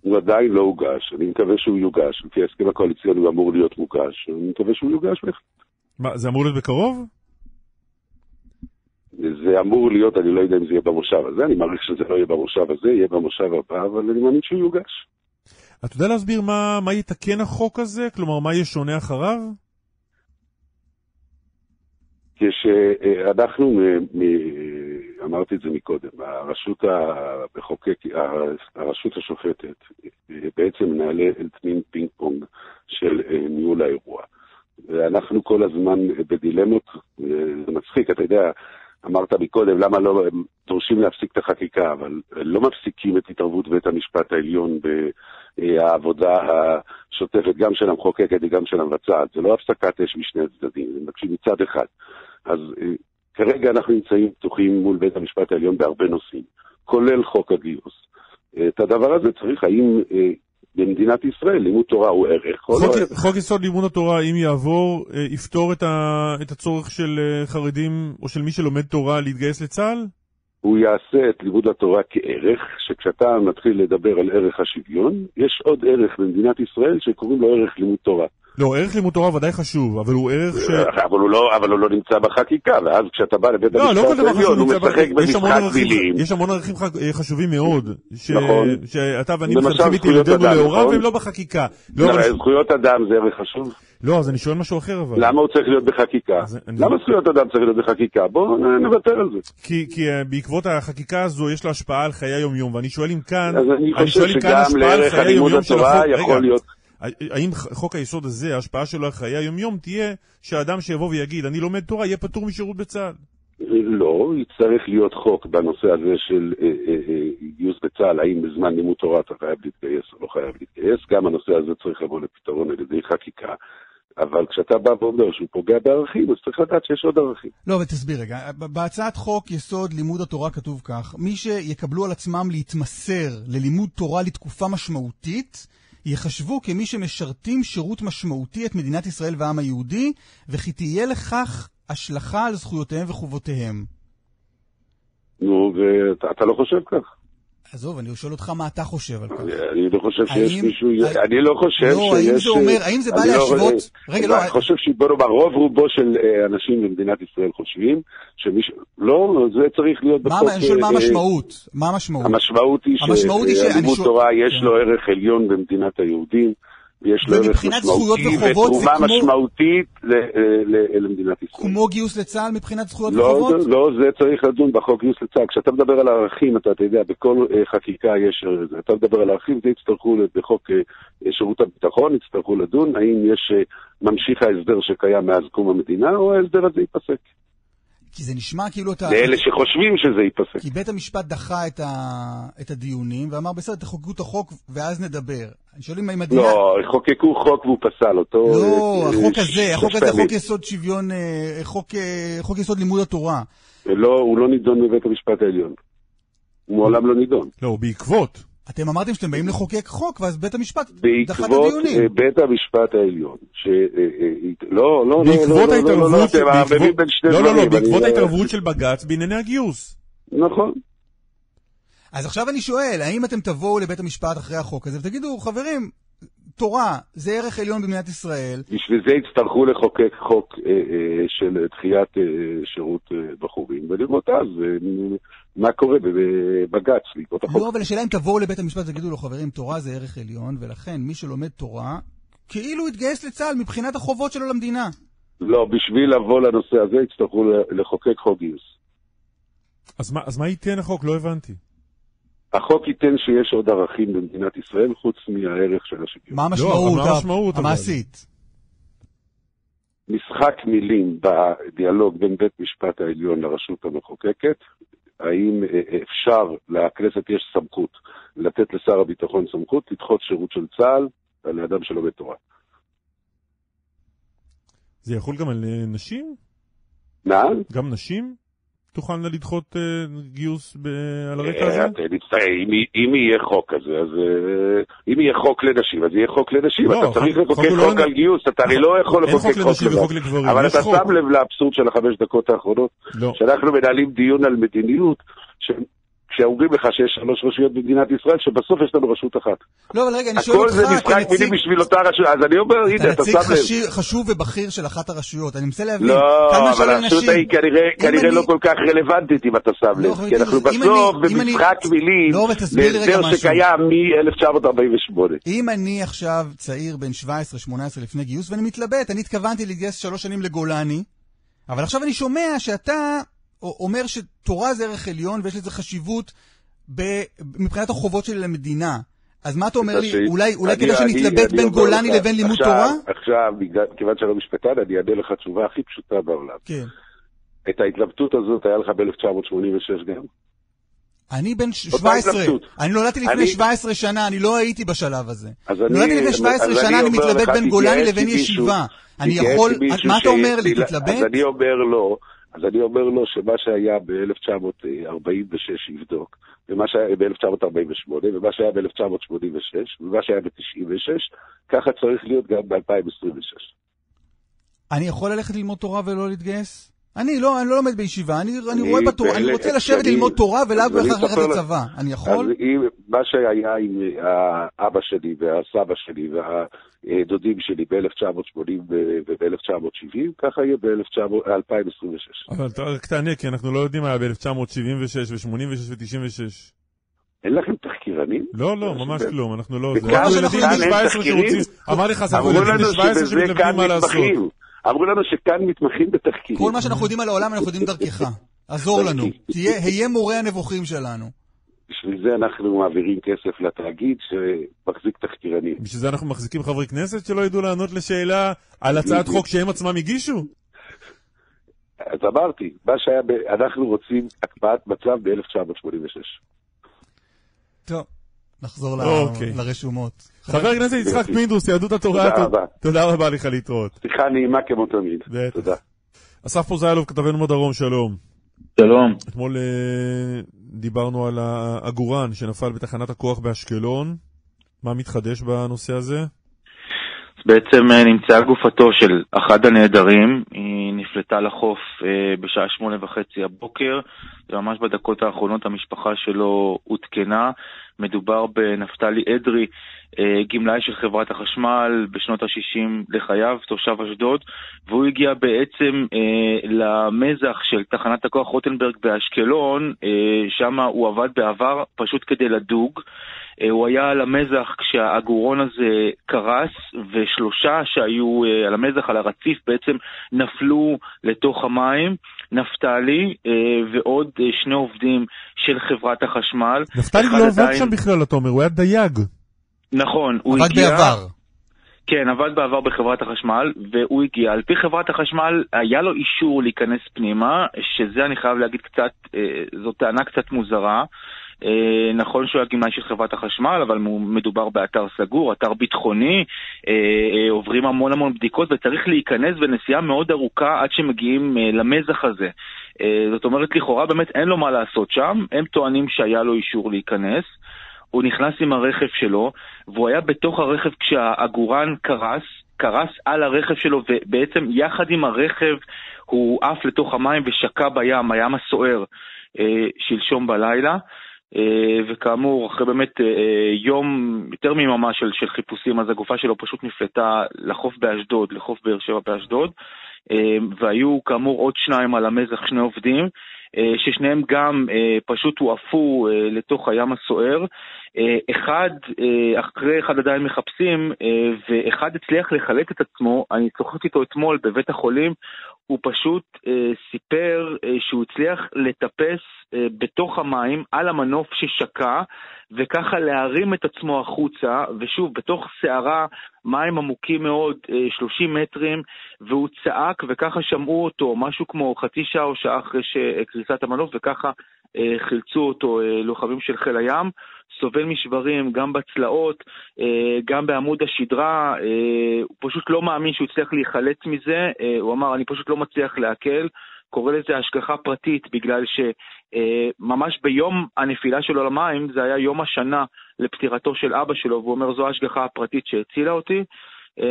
הוא עדיין לא הוגש, אני מקווה שהוא יוגש, לפי ההסכם הקואליציוני הוא אמור להיות מוגש, אני מקווה שהוא יוגש בהחלט. מה, זה אמור להיות בקרוב? זה אמור להיות, אני לא יודע אם זה יהיה במושב הזה, אני מעריך שזה לא יהיה במושב הזה, יהיה במושב הבא, אבל אני מאמין שהוא יוגש. אתה יודע להסביר מה, מה יתקן החוק הזה? כלומר, מה יהיה שונה אחריו? כשאנחנו, מ- מ- אמרתי את זה מקודם, הרשות המחוקק, הרשות השופטת בעצם מנהלת מין פינג פונג של אה, ניהול האירוע. ואנחנו כל הזמן בדילמות, אה, זה מצחיק, אתה יודע, אמרת מקודם, למה לא, דורשים להפסיק את החקיקה, אבל לא מפסיקים את התערבות בית המשפט העליון בעבודה השוטפת, גם של המחוקקת וגם של המבצעת. זה לא הפסקת אש משני הצדדים, הם מבקשים מצד אחד. אז אה, כרגע אנחנו נמצאים פתוחים מול בית המשפט העליון בהרבה נושאים, כולל חוק הגיוס. את הדבר הזה צריך, האם אה, במדינת ישראל לימוד תורה הוא ערך או לא ערך? חוק יסוד לימוד התורה, אם יעבור, אה, יפתור את, ה, את הצורך של אה, חרדים או של מי שלומד תורה להתגייס לצה"ל? הוא יעשה את לימוד התורה כערך, שכשאתה מתחיל לדבר על ערך השוויון, יש עוד ערך במדינת ישראל שקוראים לו ערך לימוד תורה. לא, ערך לימוד תורה ודאי חשוב, אבל הוא ערך ש... אבל הוא לא, אבל הוא לא נמצא בחקיקה, ואז כשאתה בא לבית לא, לא המשפט דבר העליון, הוא משחק במשחק מילים. יש המון ערכים אה, חשובים מאוד, ש- נכון. שאתה ואני זכויות ילדינו אדם, לאורם נכון? והם לא בחקיקה. לא, לא, אבל- זכויות אדם זה ערך חשוב. לא, אז אני שואל משהו אחר אבל. למה הוא צריך להיות בחקיקה? למה זכויות אדם צריך להיות בחקיקה? בואו נוותר על זה. כי, כי uh, בעקבות החקיקה הזו יש לה השפעה על חיי היום-יום, ואני שואל אם כאן, אז אני חושב שגם לערך הלימוד התורה יכול להיות... האם חוק היסוד הזה, ההשפעה שלו על חיי היום-יום תהיה שהאדם שיבוא ויגיד, אני לומד תורה, יהיה פטור משירות בצה"ל. לא, יצטרך להיות חוק בנושא הזה של אה, אה, אה, גיוס בצה"ל, האם בזמן לימוד תורה אתה חייב להתגייס או לא חייב להתגייס, גם הנושא הזה צריך לבוא לפתרון על ידי חקיקה. אבל כשאתה בא ואומר שהוא פוגע בערכים, אז צריך לדעת שיש עוד ערכים. לא, אבל תסביר רגע, בהצעת חוק יסוד לימוד התורה כתוב כך, מי שיקבלו על עצמם להתמסר ללימוד תורה לתקופה משמעותית, ייחשבו כמי שמשרתים שירות משמעותי את מדינת ישראל והעם היהודי, וכי תהיה לכך השלכה על זכויותיהם וחובותיהם. נו, ואתה לא חושב כך. עזוב, אני שואל אותך מה אתה חושב על כך. אני לא חושב שיש מישהו, אני לא חושב לא, שיש... האם זה אומר, האם זה בא לא- להשוות... רגע, לא, אני חושב שבוא נאמר, רוב רובו של אה, אנשים במדינת ישראל חושבים שמישהו... לא, זה צריך להיות מה- בחוק... אני שואל מה אה, המשמעות? מה המשמעות? המשמעות היא שלימוד תורה יש כן. לו ערך עליון במדינת היהודים, ויש לו ערך משמעותי ותרומה כמו- משמעותית ל- אה, ל- למדינת ישראל. כמו גיוס לצה"ל מבחינת זכויות לא, וחובות? זה- לא, זה צריך לדון בחוק גיוס לצה"ל. כשאתה מדבר על ערכים, אתה, אתה יודע, בכל אה, חקיקה יש... אה. אתה מדבר על ערכים, זה יצטרכו, ל- בחוק אה, שירות הביטחון, יצטרכו לדון האם יש אה, ממשיך ההסדר שקיים מאז קום המדינה, או ההסדר הזה ייפסק. כי זה נשמע כאילו אתה... לאלה שחושבים שזה ייפסק. כי בית המשפט דחה את, ה... את הדיונים ואמר, בסדר, תחוקקו את החוק ואז נדבר. אני שואל אם המדינה... לא, חוקקו חוק והוא פסל אותו. לא, אה, החוק ש- הזה, החוק הזה. חוק יסוד שוויון, אה, חוק, אה, חוק יסוד לימוד התורה. לא, הוא לא נידון בבית המשפט העליון. הוא מעולם לא נידון. לא, בעקבות. אתם אמרתם שאתם באים לחוקק חוק, ואז בית המשפט דחה את בעקבות הדיונים. אה, בית המשפט העליון, ש... אה, אה, לא, לא, לא, בעקבות לא, לא, לא, לא, ההתערבות... אתם מערבבים בין שני לא, לא, דברים. לא, אני- בעקבות ההתערבות של בג"ץ בענייני הגיוס. נכון. אז עכשיו אני שואל, האם אתם תבואו לבית המשפט אחרי החוק הזה ותגידו, חברים, תורה זה ערך עליון במדינת ישראל, בשביל זה יצטרכו לחוקק חוק אה, אה, של דחיית אה, שירות אה, בחורים, ולראות אז אה, מה קורה בבג"ץ בעקבות החוק. לא, אבל השאלה אם תבואו לבית המשפט ותגידו לו, חברים, תורה זה ערך עליון, ולכן מי שלומד תורה, כאילו יתגייס לצה"ל מבחינת החובות שלו למדינה. לא, בשביל לבוא לנושא הזה יצטרכו לחוקק חוק גיוס. אז מה- אז מה ייתן החוק? לא הבנתי. החוק ייתן שיש עוד ערכים במדינת ישראל חוץ מהערך של השוויון. מה המשמעות, אבל מה המשמעות? המעשית? משחק מילים בדיאלוג בין בית משפט העליון לרשות המחוקקת, האם אה, אפשר, לכנסת יש סמכות לתת לשר הביטחון סמכות לדחות שירות של צה"ל על אדם שלומד תורה. זה יחול גם על נשים? נעל? גם נשים תוכלנה לדחות אה, גיוס על הרקע הזה? אה, מצטער, אם יהיה חוק כזה, אז אה, אם יהיה חוק לנשים, אז יהיה חוק לנשים. לא, אתה צריך חוק- לחוקק חוק לא- על גיוס, אתה הרי לא יכול לחוקק חוק לגברים, אבל אתה. שם לב לאבסורד של החמש דקות האחרונות, לא. שאנחנו מנהלים דיון על מדיניות, כשאומרים לך שיש שלוש רשויות במדינת ישראל, שבסוף יש לנו רשות אחת. לא, אבל רגע, אני שואל הכל אותך זה משחק מילים כנציג... בשביל אותה רשות, אז אני אומר, הנה, אתה נציג שם לב. חשי- חשוב ובכיר של אחת הרשויות, אני מנסה להבין. לא, אבל הרשות? ההיא כנראה, לא כל כך רלוונטית אם אתה שם לא, לב, כי אנחנו בסוף במשחק מילים לא, להסדר משהו. שקיים מ-1948. אם אני עכשיו צעיר בן 17-18 לפני גיוס ואני מתלבט, אני התכוונתי להתגייס שלוש שנים לגולני, אבל עכשיו אני שומע שאתה אומר שתורה זה ערך עליון ויש לזה חשיבות ב... מבחינת החובות שלי למדינה. אז מה אתה אומר לי, אולי, אולי כדאי שנתלבט בין גולני לך, לבין לימוד עכשיו- תורה? עכשיו, כיוון שאני לא משפטן, אני אענה לך תשובה הכי פשוטה בעולם. כן. את ההתלבטות הזאת היה לך ב-1986 גם? אני בן אותה 17, התלבטות. אני נולדתי לפני אני- 17 שנה, אני לא הייתי בשלב הזה. נולדתי לפני 17 אז שנה, אני מתלבט בין גולני לבין ישיבה. אני יכול, מה אתה אומר לי, תתלבט? אז אני אומר לו, אז אני אומר לו שמה שהיה ב-1946 יבדוק, ומה שהיה ב-1948, ומה שהיה ב-1986, ומה שהיה ב-96, ככה צריך להיות גם ב-2026. אני יכול ללכת ללמוד תורה ולא להתגייס? אני לא, אני לא לומד בישיבה, אני, אני רואה בתורה, אני רוצה לשבת ללמוד תורה ולאו בהכרח ללכת. לצבא. אני יכול? אז אם, מה שהיה עם האבא שלי והסבא שלי והדודים שלי ב-1980 וב-1970, ככה יהיה ב-2026. אבל אתה רק תענה, כי אנחנו לא יודעים מה היה ב-1976 ו-86 ו-96. אין לכם תחקירנים? לא, לא, ממש כלום, אנחנו לא... וכאן- זה רק שאנחנו ילדים יודעים- בני כאן אין 17 תחקירים? שרוצים... אמר לך, זה אמרו ילדים בני לנו 17 שבזה כאן שמתלבטים מה לעשות. אמרו לנו שכאן מתמחים בתחקירים. כל מה שאנחנו יודעים על העולם אנחנו יודעים דרכך. עזור לנו. (laughs) תהיה, היה מורה הנבוכים שלנו. בשביל זה אנחנו מעבירים כסף לתאגיד שמחזיק תחקירנים. בשביל זה אנחנו מחזיקים חברי כנסת שלא ידעו לענות לשאלה על הצעת חוק שהם עצמם הגישו? אז אמרתי, מה שהיה, ב... אנחנו רוצים הקפאת מצב ב-1986. טוב, נחזור אוקיי. לרשומות. חבר הכנסת יצחק פינדרוס, יהדות התורה, תודה רבה. תודה רבה לך להתראות. שיחה נעימה כמו תמיד. תודה. אסף פוזיילוב, כתבנו בדרום, שלום. שלום. אתמול אה, דיברנו על העגורן שנפל בתחנת הכוח באשקלון. מה מתחדש בנושא הזה? בעצם אה, נמצאה גופתו של אחד הנעדרים, היא נפלטה לחוף אה, בשעה שמונה וחצי הבוקר, וממש בדקות האחרונות המשפחה שלו עודכנה. מדובר בנפתלי אדרי, אה, גמלאי של חברת החשמל בשנות ה-60 לחייו, תושב אשדוד, והוא הגיע בעצם אה, למזח של תחנת הכוח רוטנברג באשקלון, אה, שם הוא עבד בעבר פשוט כדי לדוג. אה, הוא היה על המזח כשהעגורון הזה קרס, ושלושה שהיו אה, על המזח, על הרציף, בעצם נפלו לתוך המים. נפתלי אה, ועוד אה, שני עובדים של חברת החשמל. נפתלי לא עבד עדיין- שם בכלל, אתה אומר, הוא היה דייג. נכון, הוא עבד הגיע... בעבר. כן, עבד בעבר בחברת החשמל, והוא הגיע. על פי חברת החשמל, היה לו אישור להיכנס פנימה, שזה אני חייב להגיד קצת, אה, זו טענה קצת מוזרה. אה, נכון שהוא היה של חברת החשמל, אבל מדובר באתר סגור, אתר ביטחוני, אה, אה, עוברים המון המון בדיקות וצריך להיכנס בנסיעה מאוד ארוכה עד שמגיעים למזח הזה. זאת אומרת, לכאורה באמת אין לו מה לעשות שם, הם טוענים שהיה לו אישור להיכנס. הוא נכנס עם הרכב שלו, והוא היה בתוך הרכב כשהעגורן קרס, קרס על הרכב שלו, ובעצם יחד עם הרכב הוא עף לתוך המים ושקע בים, הים הסוער, שלשום בלילה. אה, וכאמור, אחרי באמת אה, יום, יותר מיממה של, של חיפושים, אז הגופה שלו פשוט נפלטה לחוף באשדוד, לחוף באר שבע באשדוד, והיו כאמור עוד שניים על המזח, שני עובדים, ששניהם גם פשוט הועפו לתוך הים הסוער. אחד, אחרי אחד עדיין מחפשים, ואחד הצליח לחלק את עצמו, אני שוחחתי איתו אתמול בבית החולים, הוא פשוט אה, סיפר אה, שהוא הצליח לטפס אה, בתוך המים על המנוף ששקע, וככה להרים את עצמו החוצה, ושוב, בתוך סערה, מים עמוקים מאוד, אה, 30 מטרים, והוא צעק, וככה שמעו אותו משהו כמו חצי שעה או שעה אחרי קריסת המנוף, וככה אה, חילצו אותו אה, לוחמים של חיל הים. סובל משברים גם בצלעות, אה, גם בעמוד השדרה, הוא פשוט לא מאמין שהוא הצליח להיחלץ מזה, הוא אמר, אני פשוט לא מצליח לעכל. קורא לזה השגחה פרטית, בגלל שממש ביום הנפילה שלו למים, זה היה יום השנה לפטירתו של אבא שלו, והוא אומר, זו ההשגחה הפרטית שהצילה אותי.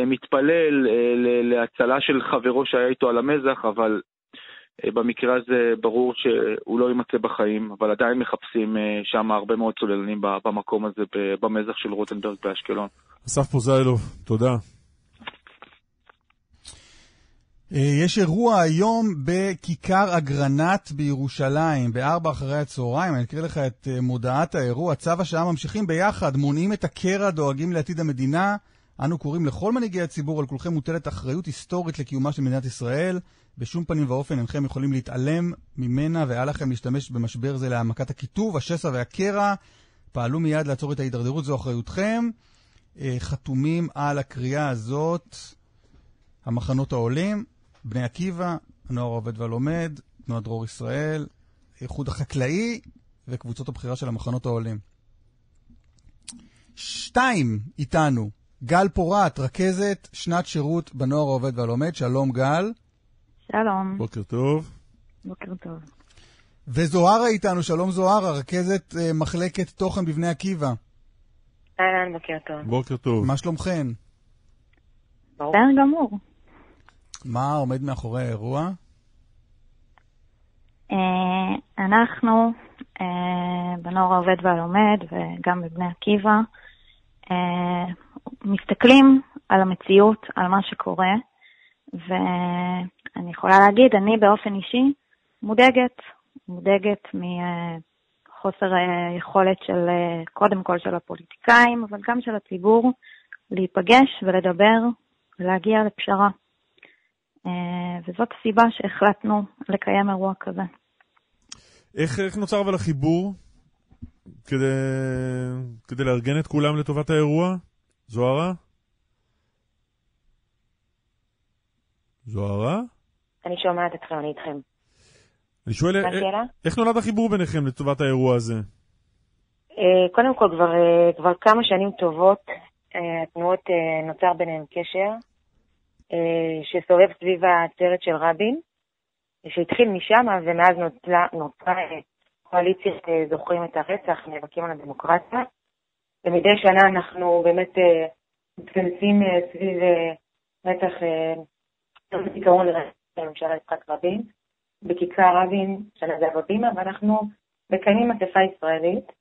מתפלל להצלה של חברו שהיה איתו על המזח, אבל אה, במקרה הזה ברור שהוא לא יימצא בחיים, אבל עדיין מחפשים אה, שם הרבה מאוד צוללנים במקום הזה, במזח של רוטנברג באשקלון. אסף פוזיילוב, תודה. אה, יש אירוע היום בכיכר אגרנט בירושלים, בארבע אחרי הצהריים. אני אקריא לך את מודעת האירוע. צו השעה ממשיכים ביחד, מונעים את הקרע, דואגים לעתיד המדינה. אנו קוראים לכל מנהיגי הציבור, על כולכם מוטלת אחריות היסטורית לקיומה של מדינת ישראל. בשום פנים ואופן אינכם יכולים להתעלם ממנה ואל לכם להשתמש במשבר זה להעמקת הקיטוב, השסע והקרע. פעלו מיד לעצור את ההידרדרות, זו אחריותכם. אה, חתומים על הקריאה הזאת המחנות העולים, בני עקיבא, הנוער העובד והלומד, תנועת דרור ישראל, האיחוד החקלאי וקבוצות הבחירה של המחנות העולים. שתיים איתנו, גל פורת, רכזת שנת שירות בנוער העובד והלומד. שלום גל. שלום. בוקר טוב. בוקר טוב. וזוהרה איתנו, שלום זוהרה, רכזת uh, מחלקת תוכן בבני עקיבא. אהלן, בוקר טוב. בוקר טוב. מה שלומכן? בסדר גמור. מה עומד מאחורי האירוע? Uh, אנחנו, uh, בנוער העובד והלומד, וגם בבני עקיבא, uh, מסתכלים על המציאות, על מה שקורה, ואני יכולה להגיד, אני באופן אישי מודאגת, מודאגת מחוסר היכולת של, קודם כל של הפוליטיקאים, אבל גם של הציבור, להיפגש ולדבר ולהגיע לפשרה. וזאת הסיבה שהחלטנו לקיים אירוע כזה. איך, איך נוצר אבל החיבור כדי, כדי לארגן את כולם לטובת האירוע? זוהרה? זוהרה? אני שומעת אתכם, אני איתכם. אני שואל, אה, איך נולד החיבור ביניכם לטובת האירוע הזה? אה, קודם כל, כבר, אה, כבר כמה שנים טובות התנועות נוצר ביניהם קשר, שסובב סביב העצרת של רבין, שהתחיל משם, ומאז נוצרה, נוצרה קואליציית זוכרים את הרצח, נאבקים על הדמוקרטיה. ומדי שנה אנחנו באמת מתכנסים סביב רצח יום הזיכרון לממשלה יצחק רבין, בכיכר רבין, שנה זה בבימה, ואנחנו מקיימים אספה ישראלית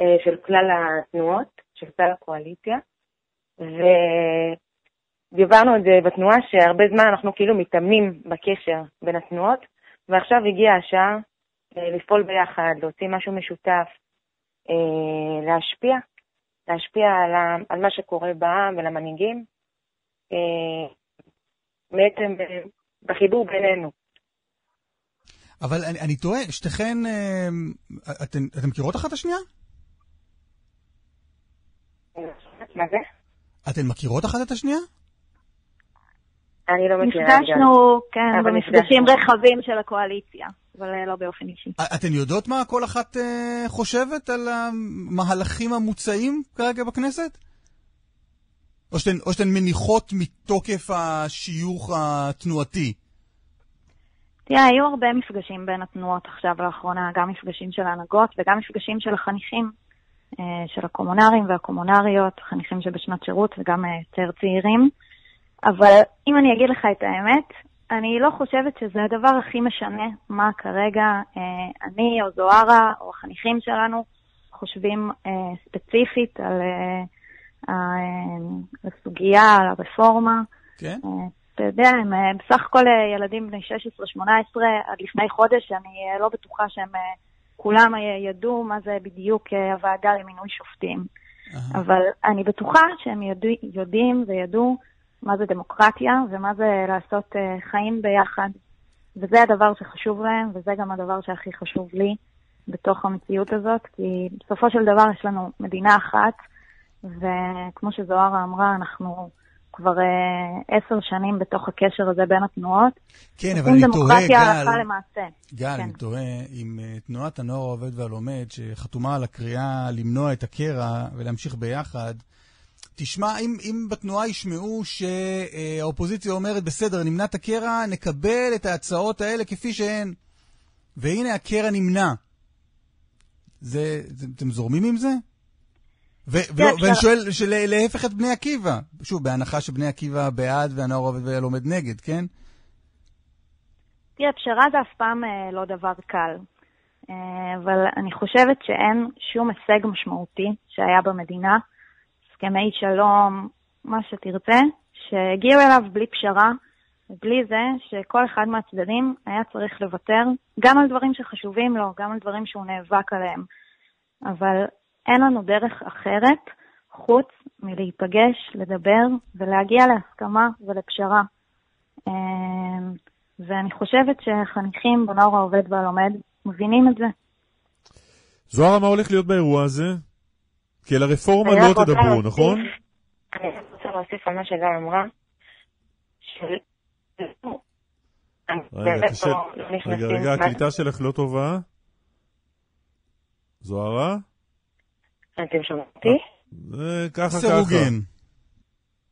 אה, של כלל התנועות, של כלל הקואליציה, ודיברנו על זה בתנועה שהרבה זמן אנחנו כאילו מתאמנים בקשר בין התנועות, ועכשיו הגיעה השעה אה, לפעול ביחד, להוציא משהו משותף, אה, להשפיע, להשפיע על, על מה שקורה בעם ולמנהיגים. בעצם בחיבור בינינו. אבל אני, אני טועה, שתיכן, אה, אתן, אתן מכירות אחת את השנייה? מה זה? אתן מכירות אחת את השנייה? אני לא מכירה. נפגשנו, כן, במפגשים. רחבים של הקואליציה, אבל אה, לא באופן אישי. אתן יודעות מה כל אחת אה, חושבת על המהלכים המוצעים כרגע בכנסת? או שאתן, או שאתן מניחות מתוקף השיוך התנועתי? תראה, היו הרבה מפגשים בין התנועות עכשיו לאחרונה, גם מפגשים של ההנהגות וגם מפגשים של החניכים, אה, של הקומונרים והקומונריות, חניכים שבשנת שירות וגם אה, יותר צעירים. אבל אם אני אגיד לך את האמת, אני לא חושבת שזה הדבר הכי משנה מה כרגע אה, אני או זוהרה או החניכים שלנו חושבים ספציפית על אה, ה- הסוגיה, על הרפורמה. כן? אה, אתה יודע, הם אה, בסך הכל אה, ילדים בני 16-18, עד לפני חודש, אני אה, לא בטוחה שהם אה, כולם אה, ידעו מה זה בדיוק אה, הוועדה למינוי שופטים. אבל אני בטוחה שהם יודע, יודעים וידעו מה זה דמוקרטיה ומה זה לעשות אה, חיים ביחד. וזה הדבר שחשוב להם, וזה גם הדבר שהכי חשוב לי בתוך המציאות הזאת, כי בסופו של דבר יש לנו מדינה אחת, וכמו שזוהרה אמרה, אנחנו כבר אה, עשר שנים בתוך הקשר הזה בין התנועות. כן, אבל אני תוהה, גל, הלכה למעשה. גל, כן. אני תוהה אם אה, תנועת הנוער העובד והלומד, שחתומה על הקריאה למנוע את הקרע ולהמשיך ביחד, תשמע, אם, אם בתנועה ישמעו שהאופוזיציה אומרת, בסדר, נמנע את הקרע, נקבל את ההצעות האלה כפי שהן, והנה הקרע נמנע. זה, זה, אתם זורמים עם זה? ולא, אפשר- ואני שואל, להפך את בני עקיבא. שוב, בהנחה שבני עקיבא בעד והנוער העובד והלומד נגד, כן? תראה, פשרה זה אף פעם אה, לא דבר קל. אה, אבל אני חושבת שאין שום הישג משמעותי שהיה במדינה, הסכמי שלום, מה שתרצה, שהגיעו אליו בלי פשרה, ובלי זה שכל אחד מהצדדים היה צריך לוותר גם על דברים שחשובים לו, גם על דברים שהוא נאבק עליהם. אבל אין לנו דרך אחרת חוץ מלהיפגש, לדבר ולהגיע להסכמה ולפשרה. אה, ואני חושבת שחניכים בנוער העובד והלומד מבינים את זה. זוהרה, מה הולך להיות באירוע הזה? כי על הרפורמה לא תדברו, להוסיף- נכון? אני רוצה להוסיף על מה שגל אמרה, של... אני רגע, באמת קשה. לא- לא רגע, רגע, הקליטה שלך לא טובה. זוהרה? אתם שומעים אותי? זה ככה ככה. סירוגין.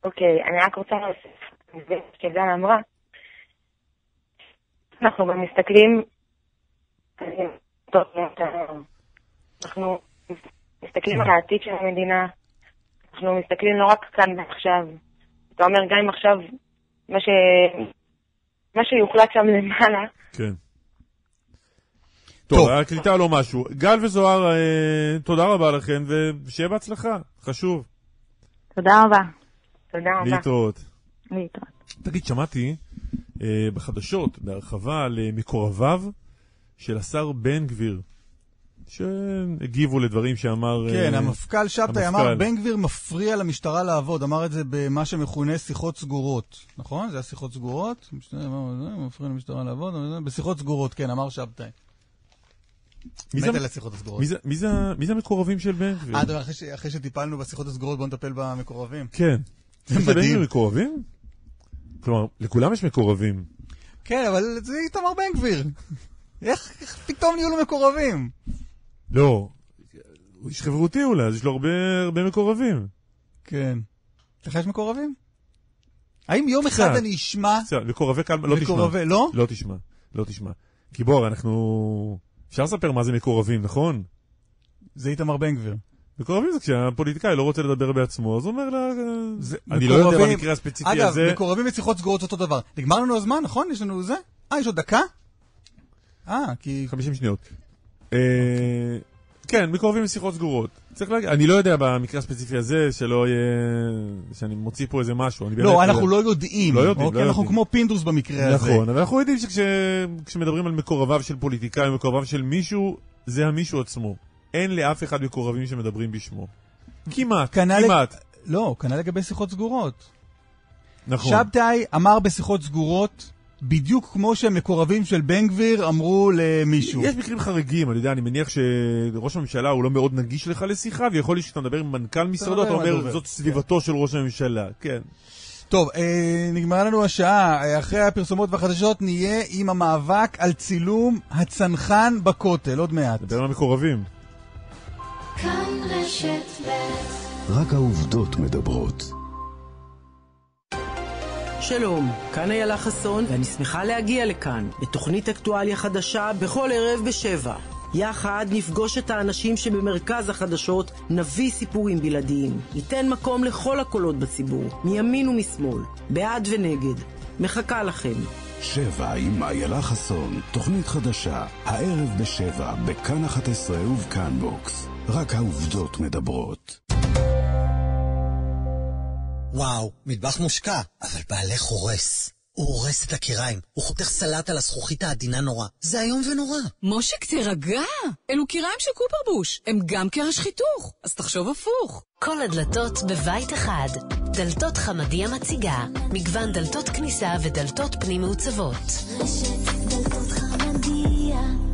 אוקיי, אני רק רוצה להוסיף, שגל אמרה, אנחנו גם מסתכלים, טוב, אנחנו מסתכלים על העתיד של המדינה, אנחנו מסתכלים לא רק כאן ועכשיו. אתה אומר, גם אם עכשיו, מה, ש... מה שיוחלט שם למעלה, כן. טוב. הקליטה לא משהו. גל וזוהר, אה, תודה רבה לכם, ושיהיה בהצלחה. חשוב. תודה רבה. תודה רבה. להתראות. להתראות. תגיד, שמעתי אה, בחדשות, בהרחבה, על אה, מקורביו של השר בן גביר, שהגיבו לדברים שאמר... כן, אה, המפכ"ל שבתאי המפכ"ל. אמר, בן גביר מפריע למשטרה לעבוד, אמר את זה במה שמכונה שיחות סגורות, נכון? זה היה שיחות סגורות? מפריע למשטרה לעבוד, בשיחות סגורות, כן, אמר שבתאי. מי מת זה- על השיחות הסגורות. מי זה- המקורבים של בן גביר? אה, אחרי שטיפלנו בשיחות הסגורות, בואו נטפל במקורבים. כן. זה מדהים. מקורבים? כלומר, לכולם יש מקורבים. כן, אבל זה איתמר בן גביר. איך פתאום נהיו לו מקורבים? לא, הוא איש חברותי אולי, אז יש לו הרבה הרבה מקורבים. כן. לך יש מקורבים? האם יום. אחד אני אשמע מקורבי קל, לא תשמע. מקורבי, לא? לא תשמע, לא תשמע. כי בוא, אנחנו... אפשר לספר מה זה מקורבים, נכון? זה איתמר בן גביר. מקורבים זה כשהפוליטיקאי לא רוצה לדבר בעצמו, אז הוא אומר לה... זה- אני לא יודע מקורבים- במקרה הספציפי אגב, הזה... מקורבים ושיחות סגורות אותו דבר. נגמר לנו הזמן, נכון? יש לנו זה? אה, יש עוד דקה? אה, כי... 50 שניות. אה, כן, מקורבים לשיחות סגורות. צריך להגיד, אני לא יודע במקרה הספציפי הזה, שלא יהיה... שאני מוציא פה איזה משהו. לא, אנחנו לא יודעים. לא יודעים, אוקיי, לא אנחנו יודעים. כמו פינדרוס במקרה הזה. נכון, אבל אנחנו יודעים שכשמדברים על מקורביו של פוליטיקאי, מקורביו של מישהו, זה המישהו עצמו. אין לאף אחד מקורבים שמדברים בשמו. כמעט, כנ"ל- כמעט. לא, כנ"ל לגבי שיחות סגורות. נכון. שבתאי אמר בשיחות סגורות בדיוק כמו שהמקורבים של בן גביר אמרו למישהו. יש מקרים חריגים, אני יודע, אני מניח שראש הממשלה הוא לא מאוד נגיש לך לשיחה, ויכול להיות שאתה מדבר עם מנכ"ל משרדו, אתה אומר. זאת סביבתו של ראש הממשלה. כן. טוב, אה, נגמרה לנו השעה. אה, אחרי הפרסומות והחדשות נהיה עם המאבק על צילום הצנחן בכותל, עוד מעט. נדבר על המקורבים. כאן רשת ב' רק העובדות מדברות. שלום, כאן איילה חסון, ואני שמחה להגיע לכאן, בתוכנית אקטואליה חדשה בכל ערב בשבע. יחד נפגוש את האנשים שבמרכז החדשות, נביא סיפורים בלעדיים. ניתן מקום לכל הקולות בציבור, מימין ומשמאל, בעד ונגד. מחכה לכם. שבע עם איילה חסון, תוכנית חדשה, הערב בשבע, בכאן 11 ובכאן בוקס. רק העובדות מדברות. וואו, מטבח מושקע, אבל בעלך הורס. הוא הורס את הכיריים, הוא חותך סלט על הזכוכית העדינה נורא. זה איום ונורא. מושיק, תירגע. אלו כיריים של קופרבוש, הם גם קרש חיתוך, אז תחשוב הפוך. כל הדלתות בבית אחד. דלתות חמדיה מציגה. מגוון דלתות כניסה ודלתות פנים מעוצבות. רשת דלתות חמדיה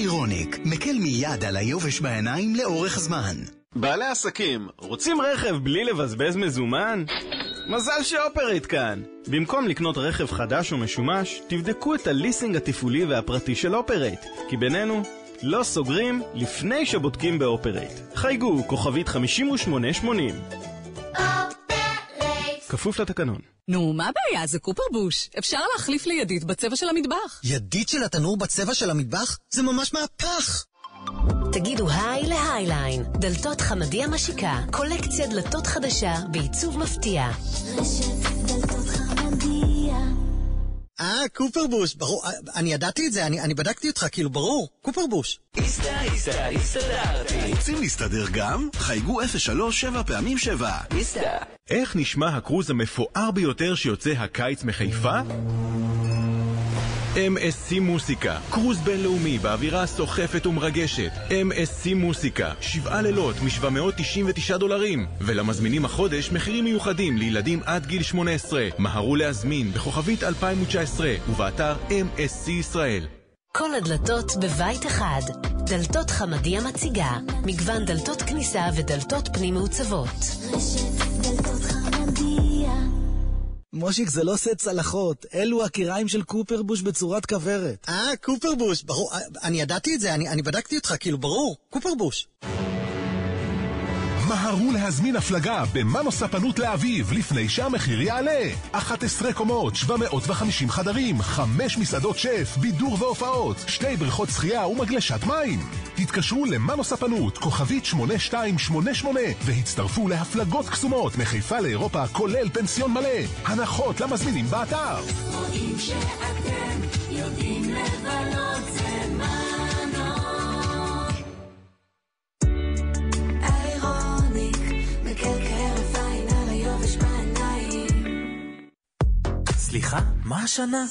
איירוניק, מקל מיד על היובש בעיניים לאורך זמן. בעלי עסקים, רוצים רכב בלי לבזבז מזומן? מזל שאופרייט כאן. במקום לקנות רכב חדש או משומש, תבדקו את הליסינג התפעולי והפרטי של אופרייט. כי בינינו, לא סוגרים לפני שבודקים באופרייט. חייגו, כוכבית 5880. כפוף לתקנון. נו, מה הבעיה? זה קופרבוש. אפשר להחליף לידית בצבע של המטבח. ידית של התנור בצבע של המטבח? זה ממש מהפך! תגידו היי להייליין. דלתות חמדיה משיקה. קולקציה דלתות חדשה בעיצוב מפתיע. רשת דלתות אה, קופרבוש, ברור, אה, אני ידעתי את זה, אני, אני בדקתי אותך, כאילו, ברור, קופרבוש. איסתא, איסתא, הסתדרתי. רוצים להסתדר גם? חייגו 03 7 פעמים 7. איסתא. איך נשמע הקרוז המפואר ביותר שיוצא הקיץ מחיפה? MSC מוסיקה, קרוז בינלאומי באווירה סוחפת ומרגשת. MSC מוסיקה, שבעה לילות מ-799 דולרים. ולמזמינים החודש מחירים מיוחדים לילדים עד גיל 18. מהרו להזמין בכוכבית 2019 ובאתר MSC ישראל. כל הדלתות בבית אחד. דלתות חמדיה מציגה. מגוון דלתות כניסה ודלתות פנים מעוצבות. רשת מושיק, זה לא סט צלחות, אלו הקיריים של קופרבוש בצורת כוורת. אה, קופרבוש, ברור, אה, אני ידעתי את זה, אני, אני בדקתי אותך, כאילו, ברור, קופרבוש. מהרו להזמין הפלגה במנו ספנות לאביב לפני שהמחיר יעלה. 11 קומות, 750 חדרים, 5 מסעדות שף, בידור והופעות, שתי בריכות שחייה ומגלשת מים. התקשרו למנו ספנות, כוכבית 8288, והצטרפו להפלגות קסומות מחיפה לאירופה, כולל פנסיון מלא. הנחות למזמינים באתר. רואים שאתם יודעים לבלות זה סליחה, מה השנה?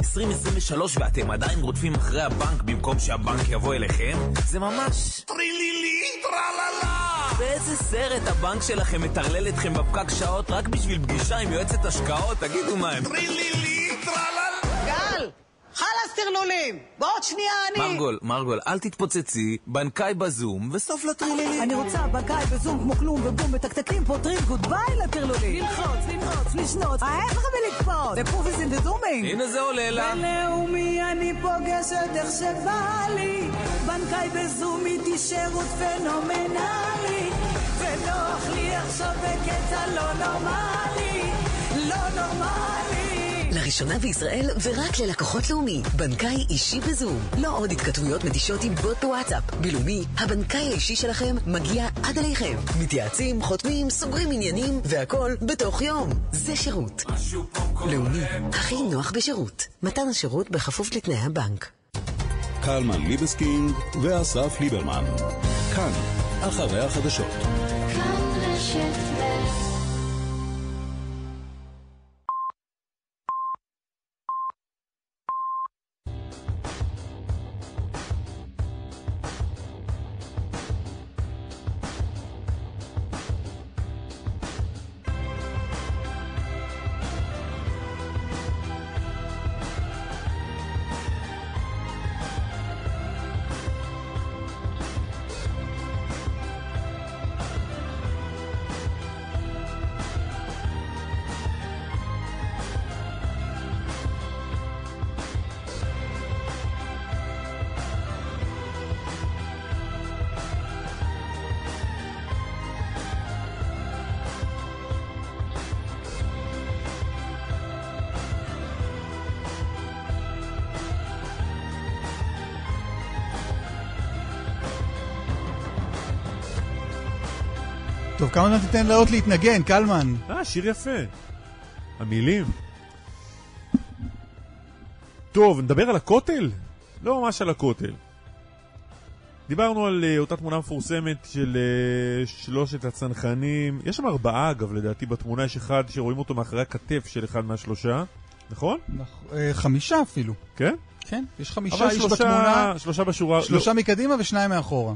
2023 ואתם עדיין רודפים אחרי הבנק במקום שהבנק יבוא אליכם? זה ממש... טרילילי טרללה! באיזה סרט הבנק שלכם מטרלל אתכם בפקק שעות רק בשביל פגישה עם יועצת השקעות? תגידו מה הם... טרילילי! חלאס טרלולים! בעוד שנייה אני... מרגול, מרגול, אל תתפוצצי, בנקאי בזום וסוף לטרילילי. אני רוצה בנקאי בזום כמו כלום ובום מתקתקים פותרים good bye לטרלולים! ללחוץ, ללחוץ, לשנות, ההפך מלקפוץ! זה פרופיס אין! הנה זה עולה לה. בלאומי אני פוגשת איך שבא לי בנקאי בזום איתי שירות פנומנלי ונוח לי עכשיו בקטע לא נורמלי לא נורמלי לראשונה בישראל ורק ללקוחות לאומי. בנקאי אישי בזום. לא עוד התכתבויות מתישות עם בוט בוואטסאפ. בלאומי, הבנקאי האישי שלכם מגיע עד אליכם. מתייעצים, חותמים, סוגרים עניינים, והכל בתוך יום. זה שירות. לאומי, הכי נוח בשירות. מתן השירות בכפוף לתנאי הבנק. קלמן ליבסקינג ואסף ליברמן. כאן, אחרי החדשות. כאן רשת טוב, כמה זמן תיתן לאות להתנגן, קלמן? אה, שיר יפה. המילים. טוב, נדבר על הכותל? לא ממש על הכותל. דיברנו על uh, אותה תמונה מפורסמת של uh, שלושת הצנחנים. יש שם ארבעה, אגב, לדעתי בתמונה יש אחד שרואים אותו מאחורי הכתף של אחד מהשלושה, נכון? נכ- אה, חמישה אפילו. כן? כן, יש חמישה איש שלושה- בתמונה. שלושה בשורה... שלושה לא. מקדימה ושניים מאחורה.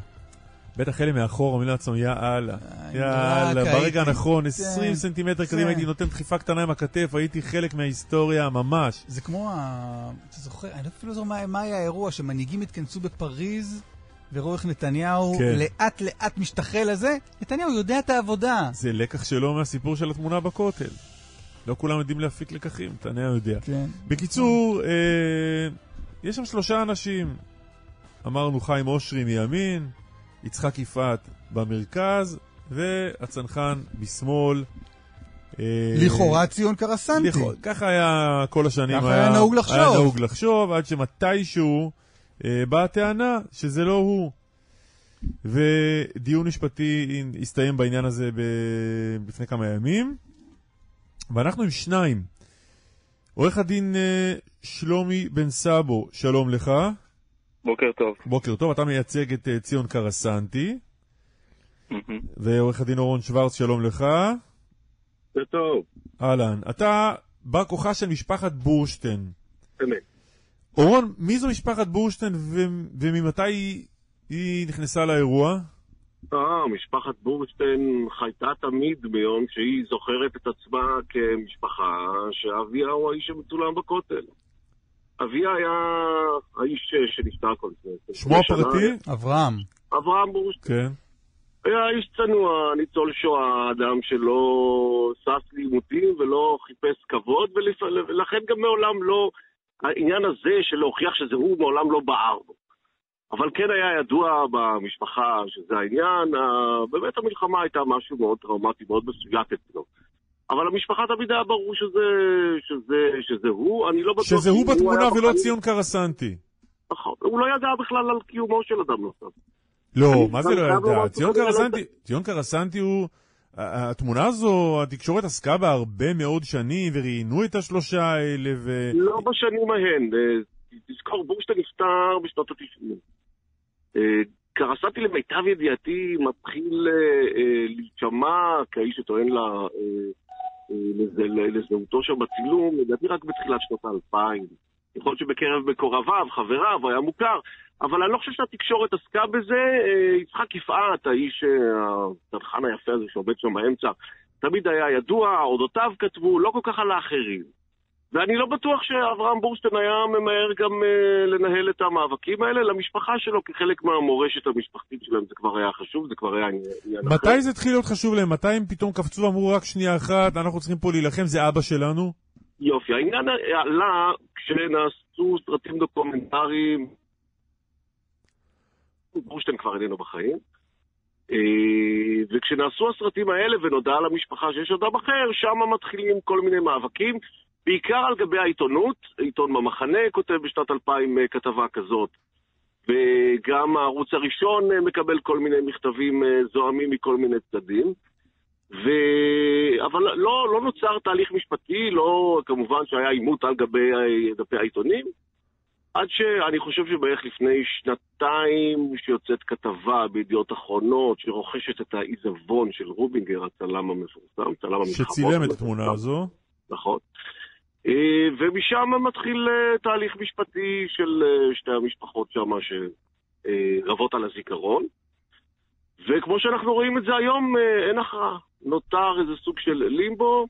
בטח אלה מאחור אומרים לעצמם, יא אללה, יא רק אללה, ברגע הנכון, כן, 20 סנטימטר. קדימה הייתי נותן דחיפה קטנה עם הכתף, הייתי חלק מההיסטוריה ממש. זה כמו ה... אתה זוכר, אני אפילו לא זוכר מה- מה היה האירוע, שמנהיגים התכנסו בפריז, וראו איך נתניהו כן. לאט לאט משתחל לזה. נתניהו יודע את העבודה. זה לקח שלו מהסיפור של התמונה בכותל. לא כולם יודעים להפיק לקחים, נתניהו יודע. כן. בקיצור, אה, יש שם שלושה אנשים. אמרנו חיים אושרי מימין, יצחק יפעת במרכז, והצנחן בשמאל. אה, לכאורה ציון קרסנטי. לכאורה, ככה היה כל השנים. ככה היה נהוג לחשוב. היה נהוג לחשוב, עד שמתישהו אה, באה הטענה שזה לא הוא. ודיון משפטי הסתיים בעניין הזה ב- לפני כמה ימים, ואנחנו עם שניים. עורך הדין אה, שלומי בן סאבו, שלום לך. בוקר טוב. בוקר טוב, אתה מייצג את אה, ציון קרסנטי, ועורך הדין אורון שוורץ, שלום לך. זה טוב. אהלן, אתה בא כוחה של משפחת בורשטיין. אמת. אורון, מי זו משפחת בורשטיין ו- וממתי היא, היא נכנסה לאירוע? אה, משפחת בורשטיין חייתה תמיד ביום שהיא זוכרת את עצמה כמשפחה שאביה הוא האיש המצולם בכותל. אביה היה האיש שנפטר כל לפני. שמו הפרטי? אברהם. אברהם בורשטיין. כן. היה איש צנוע, ניצול שואה, אדם שלא שש לעימותים ולא חיפש כבוד, ולכן גם מעולם לא, העניין הזה של להוכיח שזה הוא, מעולם לא בער בו. אבל כן היה ידוע במשפחה שזה העניין, באמת המלחמה הייתה משהו מאוד טראומטי, מאוד מסויג אצלו. אבל המשפחה תמיד היה ברור שזה, שזה, שזה הוא, אני לא בטוח... שזה הוא בתמונה היה ולא. ציון קרסנטי. נכון, הוא לא ידע בכלל על קיומו של אדם נוסף. לא, מה זה לא לומר ידע? ציון לא קרסנטי, ציון קרסנטי הוא... התמונה הזו, התקשורת עסקה בה הרבה מאוד שנים, וראיינו את השלושה האלה, ו... לא בשנים ההן. אה, תזכור, בורשטיין נפטר בשנות ה-90. קרסתי למיטב ידיעתי מתחיל אה, אה, להישמע כאיש שטוען ל- אה, אה, לזהותו שם בצילום, לדעתי רק בתחילת שנות האלפיים. יכול להיות שבקרב מקורביו, חבריו, היה מוכר, אבל אני לא חושב שהתקשורת עסקה בזה. אה, יצחק יפעת, האיש, הצנחן היפה הזה שעובד שם באמצע, תמיד היה ידוע, אודותיו כתבו, לא כל כך על האחרים. ואני לא בטוח שאברהם בורשטיין היה ממהר גם uh, לנהל את המאבקים האלה. למשפחה שלו, כחלק מהמורשת המשפחתית שלהם, זה כבר היה חשוב, זה כבר היה עניין אחר. מתי זה התחיל להיות חשוב להם? מתי הם פתאום קפצו ואמרו רק שנייה אחת, אנחנו צריכים פה להילחם, זה אבא שלנו? יופי, העניין עלה כשנעשו סרטים דוקומנטריים, בורשטיין כבר איננו בחיים, אה, וכשנעשו הסרטים האלה ונודע למשפחה שיש אדם אחר, שם מתחילים כל מיני מאבקים, בעיקר על גבי העיתונות, עיתון במחנה כותב בשנת 2000 אה, כתבה כזאת, וגם הערוץ הראשון אה, מקבל כל מיני מכתבים אה, זועמים מכל מיני צדדים. ו... אבל לא, לא נוצר תהליך משפטי, לא, כמובן שהיה עימות על גבי דפי העיתונים, עד שאני חושב שבערך לפני שנתיים שיוצאת כתבה בידיעות אחרונות שרוכשת את העיזבון של רובינגר, הצלם המפורסם, צלם המלחמות. שצילם את התמונה הזו. נכון. אה, ומשם מתחיל אה, תהליך משפטי של אה, שתי המשפחות שם שרבות על הזיכרון. וכמו שאנחנו רואים את זה היום, אין הכרעה. נותר איזה סוג של לימבו.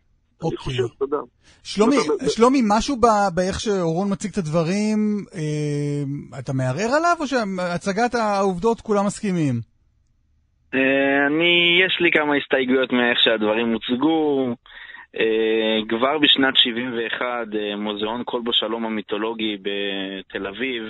אני חושב, אתה יודע. שלומי, יודע, שלומי, משהו ב- באיך שאורון מציג את הדברים, אה, אתה מערער עליו, או שהצגת העובדות כולם מסכימים? אה, אני, יש לי כמה הסתייגויות מאיך שהדברים הוצגו. אה, כבר בשנת 71, אה, מוזיאון כלבו שלום המיתולוגי בתל אביב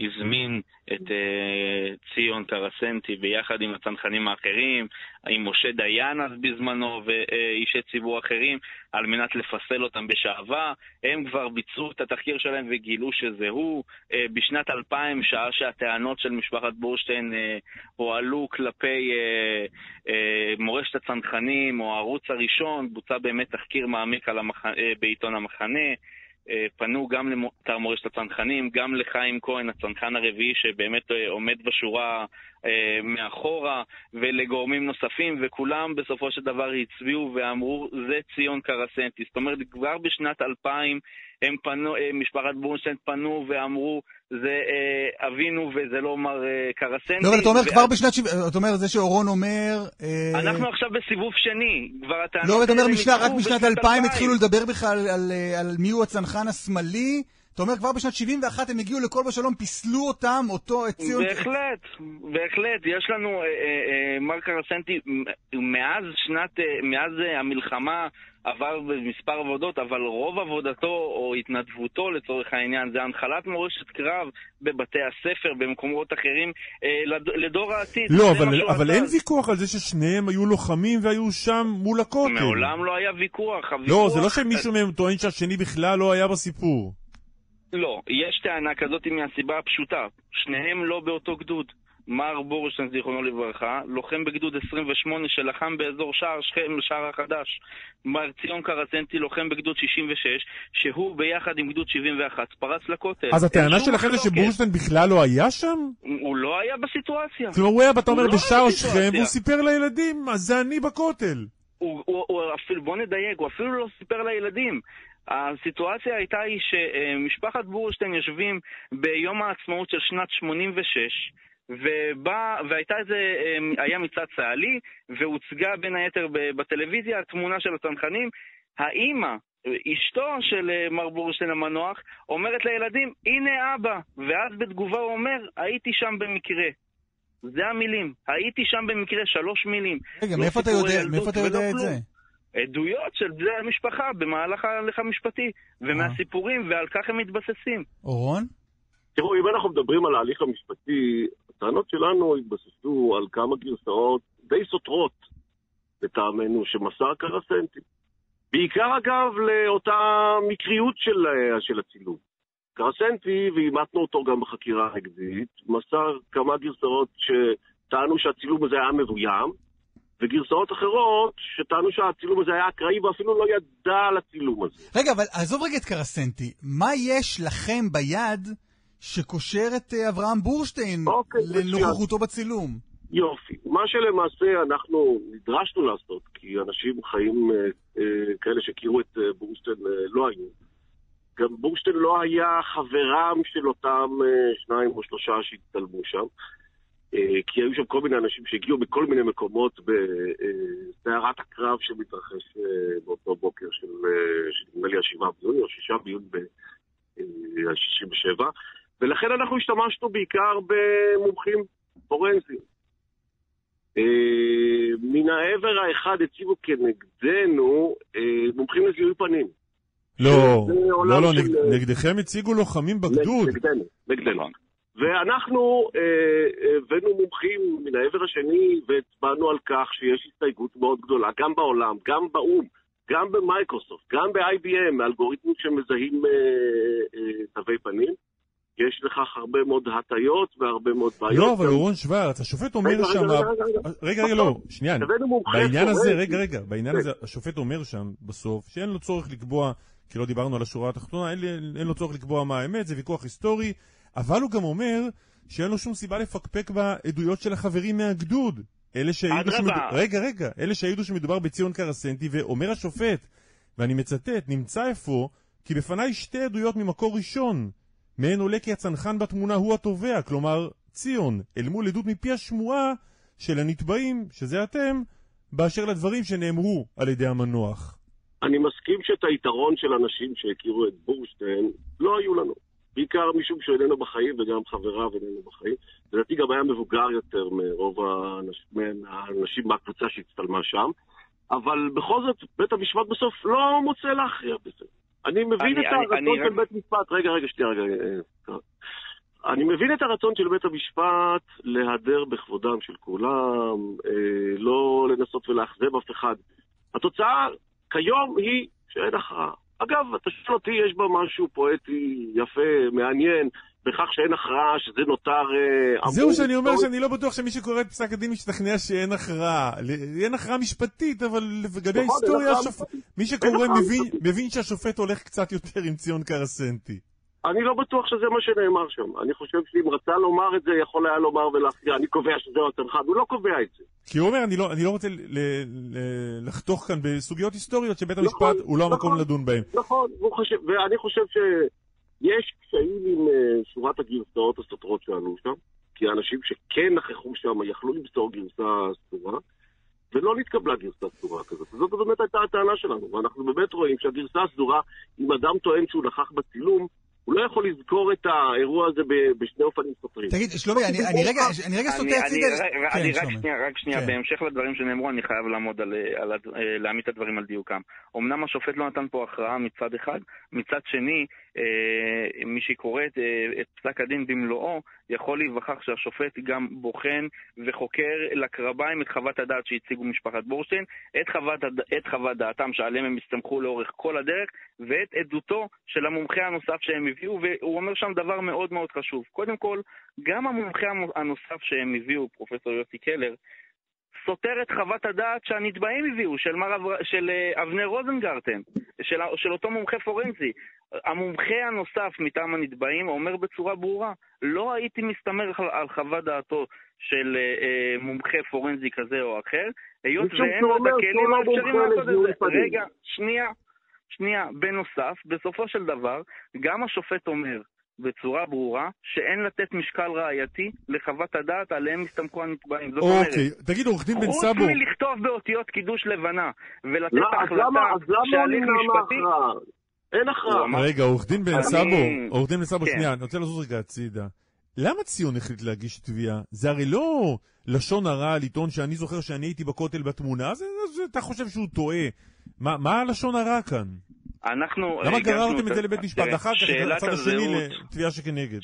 הזמין את אה, ציון קרסנטי ביחד עם הצנחנים האחרים, עם משה דיין אז בזמנו ואישי ציבור אחרים. על מנת לפסל אותם בשעווה. הם כבר ביצעו את התחקיר שלהם וגילו שזה הוא. אה, בשנת 2000, שעה שהטענות של משפחת בורשטיין אה, הועלו כלפי מורשת הצנחנים, או הערוץ הראשון, בוצע באמת תחקיר מעמיק המח... בעיתון המחנה. אה, פנו גם לאתר מורשת הצנחנים, גם לחיים כהן, הצנחן הרביעי שבאמת אה, עומד בשורה אה, מאחורה, ולגורמים נוספים, וכולם בסופו של דבר הצביעו ואמרו, זה ציון קרסנטי. זאת אומרת, כבר בשנת 2000 הם פנו, אה, משפחת בורנשטיין פנו ואמרו, זה אה, אבינו וזה לא מר אה, קרסנטי. לא, אבל אתה אומר ואז- כבר בשנת... שבע- אתה אומר, זה שאורון אומר... אה, אנחנו עכשיו בסיבוב שני, כבר הטענות לא, אתה אומר, משנה- רק בשנת 2000 התחילו לדבר בכלל על, אה, על מי הוא הצנחן השמאלי. אתה אומר, כבר בשנת 71 הם הגיעו לכל בשלום, פיסלו אותם, אותו, את ציון... בהחלט, בהחלט. יש לנו, אה, אה, אה, מר קרסנטי, מאז שנת, אה, מאז אה, המלחמה עבר במספר עבודות, אבל רוב עבודתו או התנדבותו לצורך העניין זה הנחלת מורשת קרב בבתי הספר, במקומות אחרים, אה, לד- לדור העתיד. לא, אבל, אבל. אין ויכוח על זה ששניהם היו לוחמים והיו שם מול הכותל. מעולם לא היה ויכוח. לא, הוויכוח- זה לא שמישהו מהם טוען שהשני בכלל לא היה בסיפור. לא, יש טענה כזאת מהסיבה הפשוטה, שניהם לא באותו גדוד. מר בורשטיין, זיכרונו לברכה, לוחם בגדוד 28 שלחם באזור שער שכם, שער החדש. מר ציון קרסנטי לוחם בגדוד 66, שהוא ביחד עם גדוד 71 פרץ לכותל. אז הטענה שלכם זה. שבורשטיין בכלל לא היה שם? הוא לא היה בסיטואציה. כלומר, הוא היה, אתה אומר, לא בשער שכם. והוא סיפר לילדים, אז זה אני בכותל. הוא, הוא, הוא אפילו, בוא נדייק, הוא אפילו לא סיפר לילדים. הסיטואציה הייתה היא שמשפחת בורשטיין יושבים ביום העצמאות של שנת 86, ובא, והייתה איזה, אה, היה מצעד צה"לי, והוצגה בין היתר בטלוויזיה התמונה של הצנחנים. האימא, אשתו של אה, מר בורשטיין המנוח, אומרת לילדים, הנה אבא, ואז בתגובה הוא אומר, הייתי שם במקרה. זה המילים, הייתי שם במקרה, שלוש מילים. רגע, לא מאיפה אתה יודע- מאיפה אתה יודע את. זה? עדויות של בני המשפחה במהלך ההליך המשפטי, ומהסיפורים, ועל כך הם מתבססים. אורון? תראו, אם אנחנו מדברים על ההליך המשפטי, הטענות שלנו התבססו על כמה גרסאות די סותרות, לטעמנו, שמסר קרסנטי. בעיקר, אגב, לאותה מקריות של, אה, של הצילום. קרסנטי, ואימתנו אותו גם בחקירה הנגדית, מסר כמה גרסאות שטענו שהצילום הזה היה מבוים, וגרסאות אחרות שטענו שהצילום הזה היה אקראי ואפילו לא ידע על הצילום הזה. רגע, אבל עזוב רגע את קרסנטי. מה יש לכם ביד שקושר את אה, אברהם בורשטיין לנוכחותו בצילום? יופי. מה שלמעשה אנחנו נדרשנו לעשות, כי אנשים חיים אה, אה, כאלה שהכירו את אה, בורשטיין אה, לא היו. גם בורשטיין לא היה חברם של אותם אה, שניים או שלושה שהצטלמו שם. אה, כי היו שם כל מיני אנשים שהגיעו מכל מיני מקומות בסערת הקרב שמתרחש אה, באותו בוקר של, אה, נדמה לי השבעה ביוני או שישה ביוני ב-67, ולכן אנחנו השתמשנו בעיקר במומחים פורנזיים. מן העבר האחד הציבו כנגדנו מומחים לזיהוי פנים. לא, לא, לא, של- נגד- נגדכם הציגו לוחמים בגדוד. נגדנו, נגדנו. ואנחנו אה, הבאנו מומחים מן העבר השני והצבענו על כך שיש הסתייגות מאוד גדולה, גם בעולם, גם באו"ם, גם במייקרוסופט, גם ב-IBM, אלגוריתמים שמזהים אה, אה, תווי פנים. יש לכך הרבה מאוד הטיות והרבה מאוד בעיות. לא, אבל אורון שוורץ, השופט אומר שם... רגע, רגע, לא, שנייה. בעניין הזה. רגע, רגע, בעניין כן. הזה, השופט אומר שם בסוף שאין לו צורך לקבוע, כי לא דיברנו על השורה התחתונה, אין לו צורך לקבוע מה האמת, זה ויכוח היסטורי, אבל הוא גם אומר שאין לו שום סיבה לפקפק בעדויות של החברים מהגדוד. אלה שהעידו. שמדובר, רגע, רגע, אלה שהעידו שמדובר בציון קרסנטי, ואומר השופט, ואני מצטט, נמצא אפוא כי בפניי שתי עדויות ממקור ראשון. מהן עולה כי הצנחן בתמונה הוא התובע, כלומר ציון, אל מול עדות מפי השמועה של הנתבעים, שזה אתם, באשר לדברים שנאמרו על ידי המנוח. אני מסכים שאת היתרון של אנשים שהכירו את בורשטיין לא היו לנו. בעיקר משום שהוא איננו בחיים וגם חבריו איננו בחיים. לדעתי גם היה מבוגר יותר מרוב האנש- האנשים מהקבוצה שהצטלמה שם. אבל בכל זאת, בית המשפט בסוף לא מוצא להכריע בזה. אני מבין אני- את הרצון של רק- בית משפט, רגע, רגע, שנייה, רגע. אה, אה. אני מבין את הרצון של בית המשפט להדר בכבודם של כולם, אה, לא לנסות ולאכזב אף אחד. התוצאה כיום היא שאין הכרעה. אגב, אתה שואל אותי, יש בה משהו פואטי, יפה, מעניין, בכך שאין הכרעה, שזה נותר... אה, זהו שאני אומר. שאני לא בטוח שמי שקורא את פסק הדין משתכנע שאין הכרעה. אין הכרעה משפטית, אבל לגבי נכון, ההיסטוריה. מי שקורא מבין-. מבין שהשופט הולך קצת יותר עם ציון קרסנטי. אני לא בטוח שזה מה שנאמר שם. אני חושב שאם רצה לומר את זה, יכול היה לומר ולהכריע, אני קובע שזהו הצנחן. הוא לא קובע את זה. כי הוא אומר, אני לא, אני לא רוצה ל- ל- ל- לחתוך כאן בסוגיות היסטוריות שבית המשפט נכון, הוא לא המקום נכון. לדון בהן. נכון, חושב, ואני חושב שיש קשיים עם אה, שורת הגרסאות הסותרות שעלו שם, כי האנשים שכן נכחו שם יכלו למסור גרסה סתורה, ולא נתקבלה גרסה סדורה כזאת. זאת באמת הייתה הטענה שלנו, ואנחנו באמת רואים שהגרסה הסדורה, אם אדם טוען שהוא נכח בצילום, הוא לא יכול לזכור את האירוע הזה בשני אופנים סותרים. תגיד, שלומי, אני אני רגע אני רגע סוטה אני- הצידה... אני- כן, אני רק שלומי. שנייה, רק שנייה, כן. בהמשך לדברים שנאמרו, אני חייב לעמוד על, על, הד- אה, להעמיד את הדברים על דיוקם. אמנם השופט לא נתן פה הכרעה מצד אחד, מצד שני, מי שקורא את, אה, את פסק הדין במלואו, יכול להיווכח שהשופט גם בוחן וחוקר לקרביים את חוות הדעת שהציגו משפחת בורשטיין, את חוות, את חוות דעתם שעליהם הם הסתמכו לאורך כל הדרך, ואת עדותו של המומחה הנוסף שהם הביאו, והוא אומר שם דבר מאוד מאוד חשוב. קודם כל, גם המומחה המו- הנוסף שהם הביאו, פרופסור יוסי קלר, סותר את חוות הדעת שהנתבעים הביאו, של, מר. של אה, אבנר רוזנגרטן, של, של אותו מומחה פורנזי. המומחה הנוסף מטעם הנתבעים אומר בצורה ברורה, לא הייתי מסתמך על, חוות דעתו של אה, אה, מומחה פורנזי כזה או אחר, היות ואין לו את הכלים לא האפשריים לעשות את זה. רגע, שנייה, שנייה. בנוסף, בסופו של דבר, גם השופט אומר בצורה ברורה שאין לתת משקל ראייתי לחוות הדעת עליהם הסתמכו הנתבעים. זאת אומרת, אוקיי, תגיד, עורך דין בן חוץ סבו, מלכתוב באותיות קידוש לבנה ולתת לא, החלטה שהליך משפטי... אין הכרעה. רגע, עורך דין בן סבו, עורך דין בן סבו, כן. שנייה, אני רוצה לזוז רגע הצידה. למה ציון החליט להגיש תביעה? זה הרי לא לשון הרע על עיתון שאני זוכר שאני הייתי בכותל בתמונה, אז אתה חושב שהוא טועה. מה מה הלשון הרע כאן? אנחנו... למה הגשנו גררתם את זה לבית משפט? אחר כך הצד השני לתביעה שכנגד.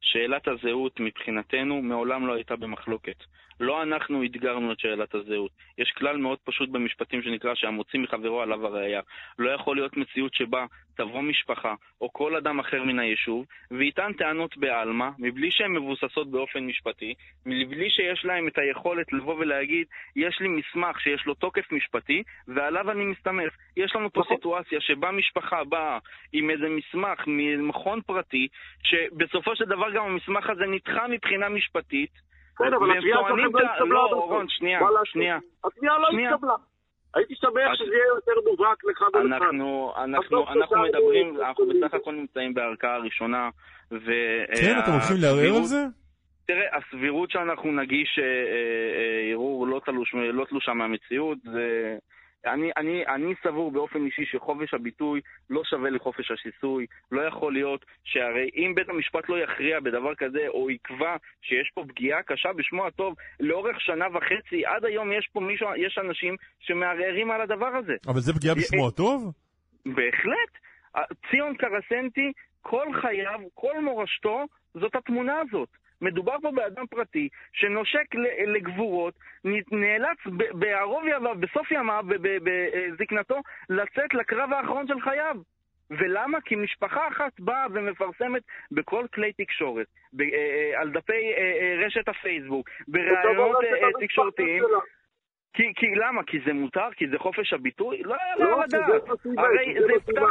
שאלת הזהות מבחינתנו מעולם לא הייתה במחלוקת. לא אנחנו אתגרנו את שאלת הזהות. יש כלל מאוד פשוט במשפטים שנקרא שהמוציא מחברו עליו הראייה. לא יכול להיות מציאות שבה תבוא משפחה או כל אדם אחר מן היישוב ויטען טענות בעלמא, מבלי שהן מבוססות באופן משפטי, מבלי שיש להם את היכולת לבוא ולהגיד יש לי מסמך שיש לו תוקף משפטי ועליו אני מסתמך. יש לנו פה סיטואציה שבה משפחה באה עם איזה מסמך ממכון פרטי, שבסופו של דבר גם המסמך הזה נדחה מבחינה משפטית. בסדר, אבל והם התביעה שלכם לא התקבלה לא. רון, שנייה? שנייה. התביעה לא. התקבלה. הייתי שמח שזה יהיה יותר מובהק לך ולך. אנחנו, אנחנו, אנחנו מדברים, אנחנו בסך הכל נמצאים בערכאה הראשונה, ו... כן, אה, אתם הולכים לערער על זה? תראה, הסבירות שאנחנו נגיש אה, אה, אה, ערעור לא, תלוש, לא תלושה מהמציאות, זה... אני, אני, אני סבור באופן אישי שחופש הביטוי לא שווה לחופש השיסוי. לא יכול להיות שהרי אם בית המשפט לא יכריע בדבר כזה, או יקבע שיש פה פגיעה קשה בשמו הטוב לאורך שנה וחצי, עד היום יש פה מישהו, יש אנשים שמערערים על הדבר הזה. אבל זה פגיעה בשמו הטוב? בהחלט. ציון קרסנטי, כל חייו, כל מורשתו, זאת התמונה הזאת. מדובר פה באדם פרטי שנושק לגבורות, נאלץ בערוב ימיו, בסוף ימיו, בזקנתו, לצאת לקרב האחרון של חייו. ולמה? כי משפחה אחת באה ומפרסמת בכל כלי תקשורת, ב- אה, אה, על דפי אה, אה, רשת הפייסבוק, בראיונות אה, אה, תקשורתיים. כי, כי למה? כי זה מותר? כי זה חופש הביטוי? לא לא, על זה הדעת. חסידי, הרי זה יפתח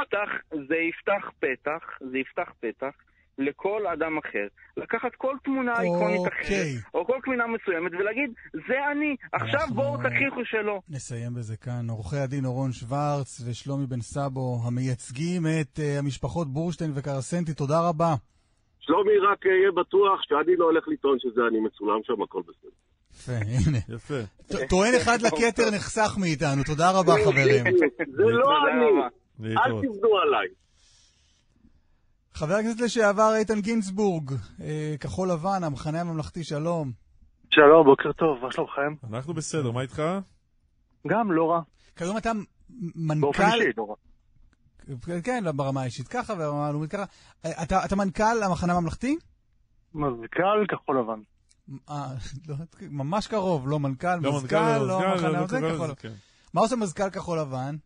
פתח, זה יפתח פתח, זה יפתח פתח לכל אדם אחר, לקחת כל תמונה איקונית אוקיי. אחרת, או כל תמונה מסוימת, ולהגיד, זה אני, עכשיו אנחנו- בואו תוכיחו שלא. נסיים בזה כאן. עורכי הדין אורון שוורץ ושלומי בן סבו, המייצגים את אה, המשפחות בורשטיין וקרסנטי, תודה רבה. שלומי רק אה, יהיה בטוח שאני לא הולך לטעון שזה אני מצולם שם, הכל בסדר. יפה, הנה. יפה. טוען אחד לכתר נחסך מאיתנו, תודה רבה (laughs) חברים. זה לא אני. אל. תבנו עליי. חבר הכנסת לשעבר איתן גינצבורג, אה, כחול לבן, המחנה הממלכתי, שלום. שלום, בוקר טוב, מה שלומכם? אנחנו בסדר, מה איתך? גם לא רע. כיום אתה באופן מנכ"ל... אישי, לא רע. כן, לא ברמה האישית ככה וברמה הלאומית ככה. אה, אתה, אתה מנכ"ל המחנה הממלכתי? מזכ"ל כחול לבן. אה, לא, ממש קרוב, לא מנכ"ל, לא, מזכ"ל, מנכ"ל, לא מזכ"ל, המחנה לא הזה, קורא כחול לבן. כן. מה עושה מזכ"ל כחול לבן?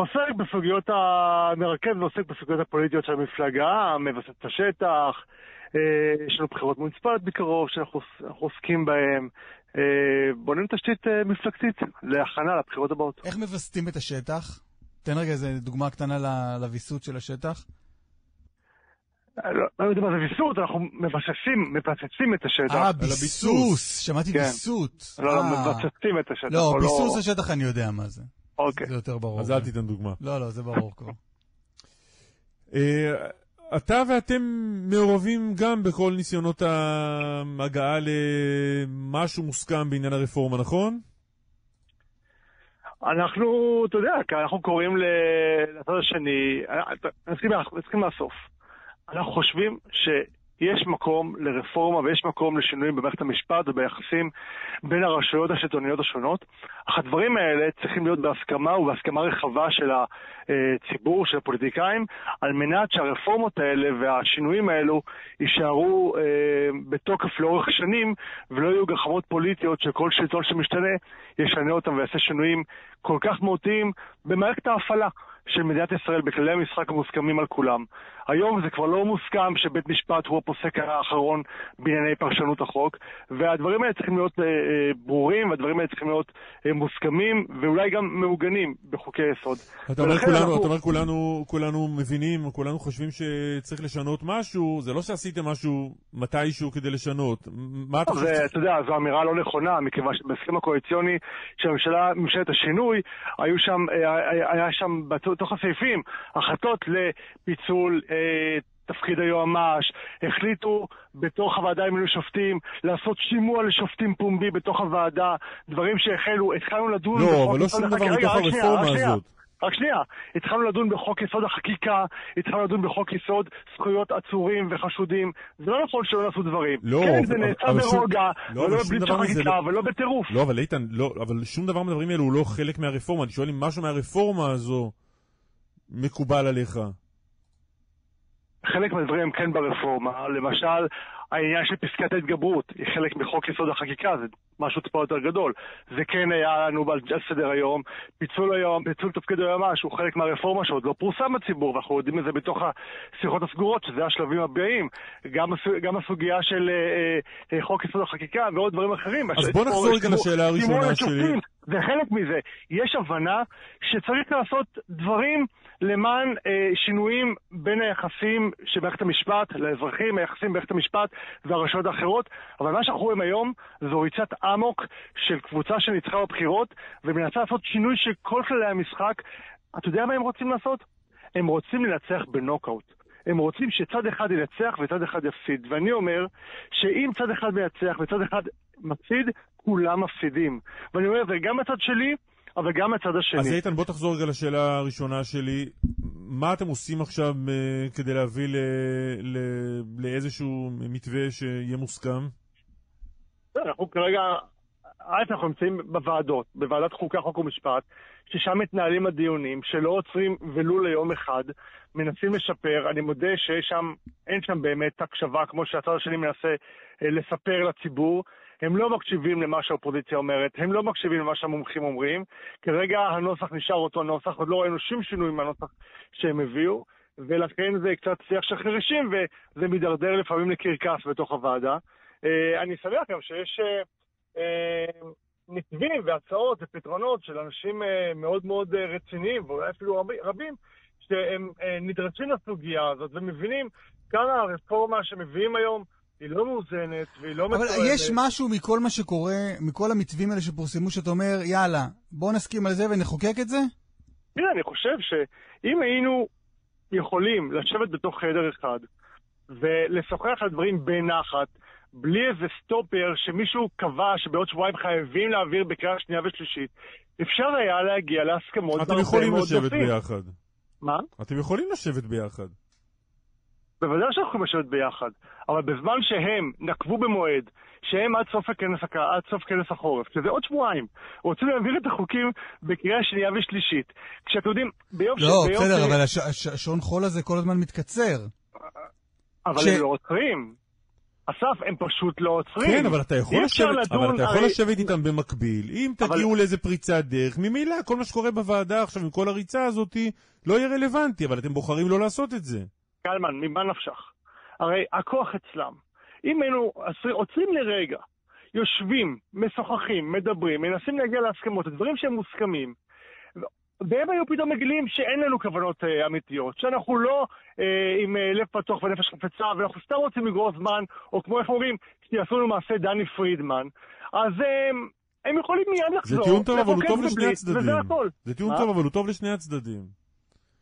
עוסק בסוגיות, מרכז ועוסק בסוגיות הפוליטיות של המפלגה, מבסס את השטח, אה, יש לנו בחירות מוניציפליות בקרוב שאנחנו אנחנו עוסקים בהן, אה, בונים תשתית אה, מפלגתית להכנה לבחירות הבאות. איך מווסתים את השטח? תן רגע איזה דוגמה קטנה לוויסות של השטח. לא לא יודע מה זה ויסות, אנחנו מבססים, מבססים את השטח. אה, ביסוס. שמעתי כן. ויסות. לא, לא. מבססים את השטח. לא, אבל ביסוס השטח אני יודע מה זה. אוקיי. זה יותר ברור. אז אל תיתן דוגמה. לא, לא, זה ברור כבר. אה, אתה ואתם מעורבים גם בכל ניסיונות ההגעה למשהו מוסכם בעניין הרפורמה, נכון? אנחנו, אתה יודע, אנחנו קוראים ל- לצד השני, נתחיל מה- נתחיל מהסוף. אנחנו חושבים שיש מקום לרפורמה ויש מקום לשינויים במערכת המשפט וביחסים בין הרשויות השלטוניות השונות, אך הדברים האלה צריכים להיות בהסכמה ובהסכמה רחבה של הציבור, של הפוליטיקאים, על מנת שהרפורמות האלה והשינויים האלו יישארו אה, בתוקף לאורך שנים ולא יהיו גחמות פוליטיות שכל שלטון שמשתנה ישנה אותם ויעשה שינויים כל כך מהותיים במערכת ההפעלה של מדינת ישראל בכללי המשחק המוסכמים על כולם. היום זה כבר לא מוסכם שבית משפט הוא הפוסק האחרון בענייני פרשנות החוק, והדברים האלה צריכים להיות אה, אה, ברורים, והדברים האלה צריכים להיות אה, מוסכמים, ואולי גם מעוגנים בחוקי יסוד. אתה אומר, כולנו, אנחנו- אתה אומר כולנו, כולנו מבינים, כולנו חושבים שצריך לשנות משהו, זה לא שעשיתם משהו מתישהו כדי לשנות. מה אתה חושב? זה, אתה יודע, זו אמירה לא נכונה, מכיוון שבהסכם הקואליציוני של הממשלה, ממשלת השינוי, היו שם, היה שם בתוך הסעיפים החלטות לפיצול אה, תפקיד היועמ"ש, החליטו בתוך הוועדה למינוי שופטים לעשות שימוע לשופטים פומבי בתוך הוועדה, דברים שהחלו, התחלנו לדון לא, אבל לא שום דבר מתוך שנייה, הרפורמה רק שנייה. הזאת. רק שנייה, התחלנו לדון בחוק יסוד החקיקה, התחלנו לדון בחוק יסוד זכויות עצורים וחשודים. זה לא נכון שלא נעשו דברים. לא, כן, אבל- זה נעשה ברוגע, לא, ולא בבליץ דבר מזה החקיקה, לא- ולא בטירוף. לא, אבל איתן, לא, אבל שום דבר מהדברים האלו הוא לא חלק מהרפורמה. אני שואל אם משהו מהרפורמה הזו מקובל עליך. חלק מהדברים כן ברפורמה, למשל העניין של פסקת ההתגברות היא חלק מחוק יסוד החקיקה, זה משהו טיפה יותר גדול. זה כן היה לנו על סדר היום, פיצול היום, פיצול תפקיד היועמ"ש הוא חלק מהרפורמה שעוד לא פורסם בציבור, ואנחנו יודעים את זה בתוך השיחות הסגורות, שזה השלבים הבאים, גם, גם הסוגיה של אה, אה, חוק יסוד החקיקה ועוד דברים אחרים. אז בוא נחזור רגע לשאלה הראשונה שלי. זה חלק מזה. יש הבנה שצריך לעשות דברים למען אה, שינויים בין היחסים של מערכת המשפט לאזרחים, היחסים במערכת המשפט והרשויות האחרות, אבל מה שאנחנו רואים היום זו ריצת אמוק של קבוצה שניצחה בבחירות ומנסה לעשות שינוי של כל כללי המשחק. אתה יודע מה הם רוצים לעשות? הם רוצים לנצח בנוקאוט. הם רוצים שצד אחד ינצח וצד אחד יפסיד. ואני אומר שאם צד אחד מנצח וצד אחד מפסיד, כולם מפסידים. ואני אומר, זה גם מהצד שלי, אבל גם מהצד השני. אז איתן, בוא תחזור רגע לשאלה הראשונה שלי. מה אתם עושים עכשיו אה, כדי להביא לאיזשהו מתווה שיהיה מוסכם? אנחנו כרגע, א', אנחנו נמצאים בוועדות, בוועדת חוקה, חוק ומשפט, ששם מתנהלים הדיונים, שלא עוצרים ולו ליום אחד, מנסים לשפר. אני מודה שיש שם, אין שם באמת הקשבה כמו שהצד השני מנסה אה, לספר לציבור. הם לא מקשיבים למה שהאופוזיציה אומרת, הם לא מקשיבים למה שהמומחים אומרים. כרגע הנוסח נשאר אותו נוסח, עוד לא ראינו שום שינוי מהנוסח שהם הביאו, ולכן זה קצת שיח של חירשים, וזה מידרדר לפעמים לקרקס בתוך הוועדה. אה, אני שמח גם שיש אה, אה, מתווים והצעות ופתרונות של אנשים מאוד מאוד רציניים, ואולי אפילו רבי- רבים, שהם נדרשים לסוגיה הזאת ומבינים כמה הרפורמה שמביאים היום היא לא מאוזנת והיא לא אבל מתואמת. יש משהו מכל מה שקורה, מכל המתווים האלה שפורסמו, שאתה אומר, יאללה, בוא נסכים על זה ונחוקק את זה? תראה, אני חושב שאם היינו יכולים לשבת בתוך חדר אחד ולשוחח על דברים בנחת, בלי איזה סטופר שמישהו קבע שבעוד שבועיים חייבים להעביר בקריאה שנייה ושלישית, אפשר היה להגיע להסכמות אתם יכולים לשבת. ביחד. מה? אתם יכולים לשבת ביחד. בוודאי שאנחנו יכולים לשבת ביחד, אבל בזמן שהם נקבו במועד, שהם עד סוף הכנס, עד סוף כנס החורף, שזה עוד שבועיים, רוצים להעביר את החוקים בקריאה שנייה ושלישית. כשאתם יודעים, ביום ש... לא, בסדר, ש- אבל הש- הש- השעון חול הזה כל הזמן מתקצר. אבל ש- הם לא עוצרים. אסף, הם פשוט לא עוצרים. כן, אבל אתה יכול לשבת, אבל לדון, אתה יכול הרי- לשבת איתם במקביל. אם אבל- תגיעו לאיזה פריצת דרך, ממילא כל מה שקורה בוועדה עכשיו עם כל הריצה הזאת לא יהיה רלוונטי, אבל אתם בוחרים לא לעשות את זה. קלמן, ממה נפשך? הרי הכוח אצלם. אם היינו עוצרים- לרגע, יושבים, משוחחים, מדברים, מנסים להגיע להסכמות, דברים שהם מוסכמים, והם היו פתאום מגלים שאין לנו כוונות אה, אמיתיות, שאנחנו לא אה, עם אה, לב פתוח ונפש חפצה, ואנחנו סתם רוצים לגרור זמן, או כמו איך אומרים, שיעשו לנו מעשה דני פרידמן, אז אה, הם יכולים מיד זה לחזור, טיעון טוב, אבל הוא טוב לשני הצדדים. וזה הכל. זה טיעון? טוב, אבל הוא טוב לשני הצדדים.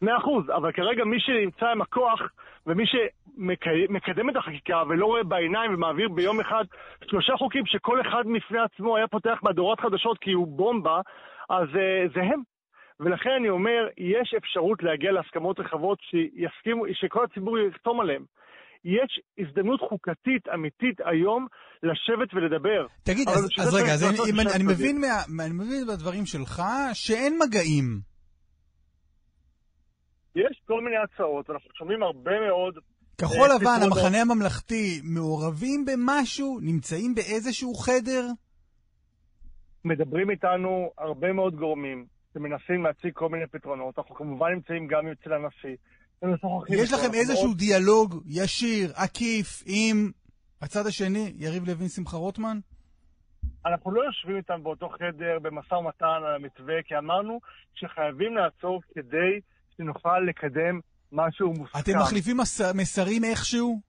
מאה אחוז, אבל כרגע מי שנמצא עם הכוח ומי שמקדם את החקיקה ולא רואה בעיניים ומעביר ביום אחד שלושה חוקים שכל אחד בפני עצמו היה פותח מהדורת חדשות כי הוא בומבה, אז uh, זה הם. ולכן אני אומר, יש אפשרות להגיע להסכמות רחבות שיסכימו, שכל הציבור יחתום עליהן. יש הזדמנות חוקתית אמיתית היום לשבת ולדבר. תגיד, אז, אז רגע, אז אני, אני, אני. מבין מה, אני מבין בדברים שלך שאין מגעים. יש כל מיני הצעות, ואנחנו שומעים הרבה מאוד... כחול אה, לבן, פתרונות. המחנה הממלכתי, מעורבים במשהו? נמצאים באיזשהו חדר? מדברים איתנו הרבה מאוד גורמים שמנסים להציג כל מיני פתרונות. אנחנו כמובן נמצאים גם אצל הנשיא. ומשוחחים יש. לכם איזשהו מאוד- דיאלוג ישיר, עקיף, עם הצד השני, יריב לוין, שמחה רוטמן? אנחנו לא יושבים איתם באותו חדר במשא ומתן על המתווה, כי אמרנו שחייבים לעצור כדי שנוכל לקדם משהו מוסכם. אתם מחליפים מס- מסרים איכשהו?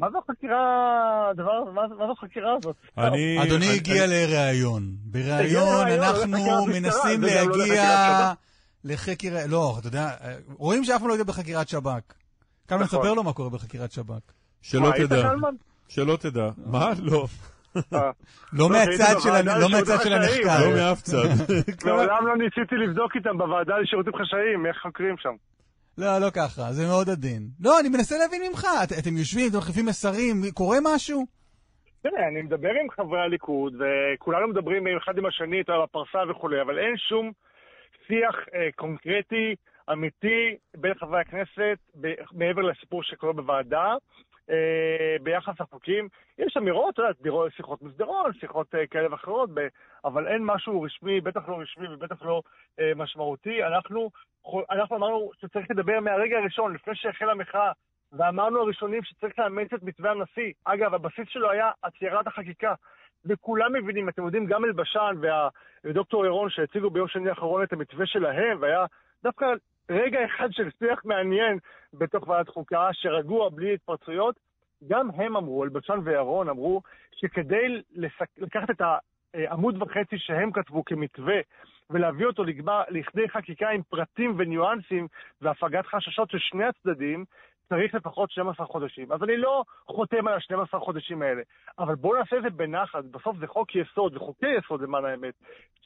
מה זו החקירה, הדבר, מה, מה זו החקירה הזאת? אני... אדוני אני- הגיע לראיון. הגיע בראיון לראיון, אנחנו מנסים לא להגיע לחקר... לא, אתה יודע, רואים שאף אחד לא יודע בחקירת שב"כ. כאן נכון. נספר לו מה קורה בחקירת שב"כ. שלא תדע. שלא תדע. מה? לא. אה. לא מהצד של לא מהצד של חשאיים. הנחקר. לא מאף צד. (laughs) מעולם לא ניסיתי לבדוק איתם בוועדה לשירותים חשאיים, איך חוקרים שם. לא, לא ככה, זה מאוד עדין. לא, אני מנסה להבין ממך, את- אתם יושבים, אתם מחליפים מסרים, קורה משהו? תראה, אני מדבר עם חברי הליכוד, וכולנו מדברים אחד עם השני, אתה בפרסה וכולי, אבל אין שום שיח אה, קונקרטי, אמיתי, בין חברי הכנסת, ב- מעבר לסיפור שקורה בוועדה, אה, ביחס לחוקים. יש אמירות, אתה יודע, שיחות מסדרון, שיחות אה, כאלה ואחרות, אבל אין משהו רשמי, בטח לא רשמי ובטח לא אה, משמעותי. אנחנו, אנחנו אמרנו שצריך לדבר מהרגע הראשון, לפני שהחלה המחאה, ואמרנו הראשונים שצריך לאמץ את מתווה הנשיא. אגב, הבסיס שלו היה עצירת החקיקה. וכולם מבינים, אתם יודעים, גם אלבשן וה- ודוקטור ירון שהציגו ביום שני האחרון את המתווה שלהם, והיה דווקא רגע אחד של שיח מעניין בתוך ועדת חוקה, שרגוע, בלי התפרצויות, גם הם אמרו, אלבשן וירון אמרו, שכדי לסק... לקחת את העמוד וחצי שהם כתבו כמתווה ולהביא אותו לכדי חקיקה עם פרטים וניואנסים והפגת חששות של שני הצדדים, צריך לפחות 12 חודשים. אז אני לא חותם על ה-12 חודשים האלה, אבל בואו נעשה את זה בנחת. בסוף זה חוק יסוד, וחוקי יסוד למען האמת,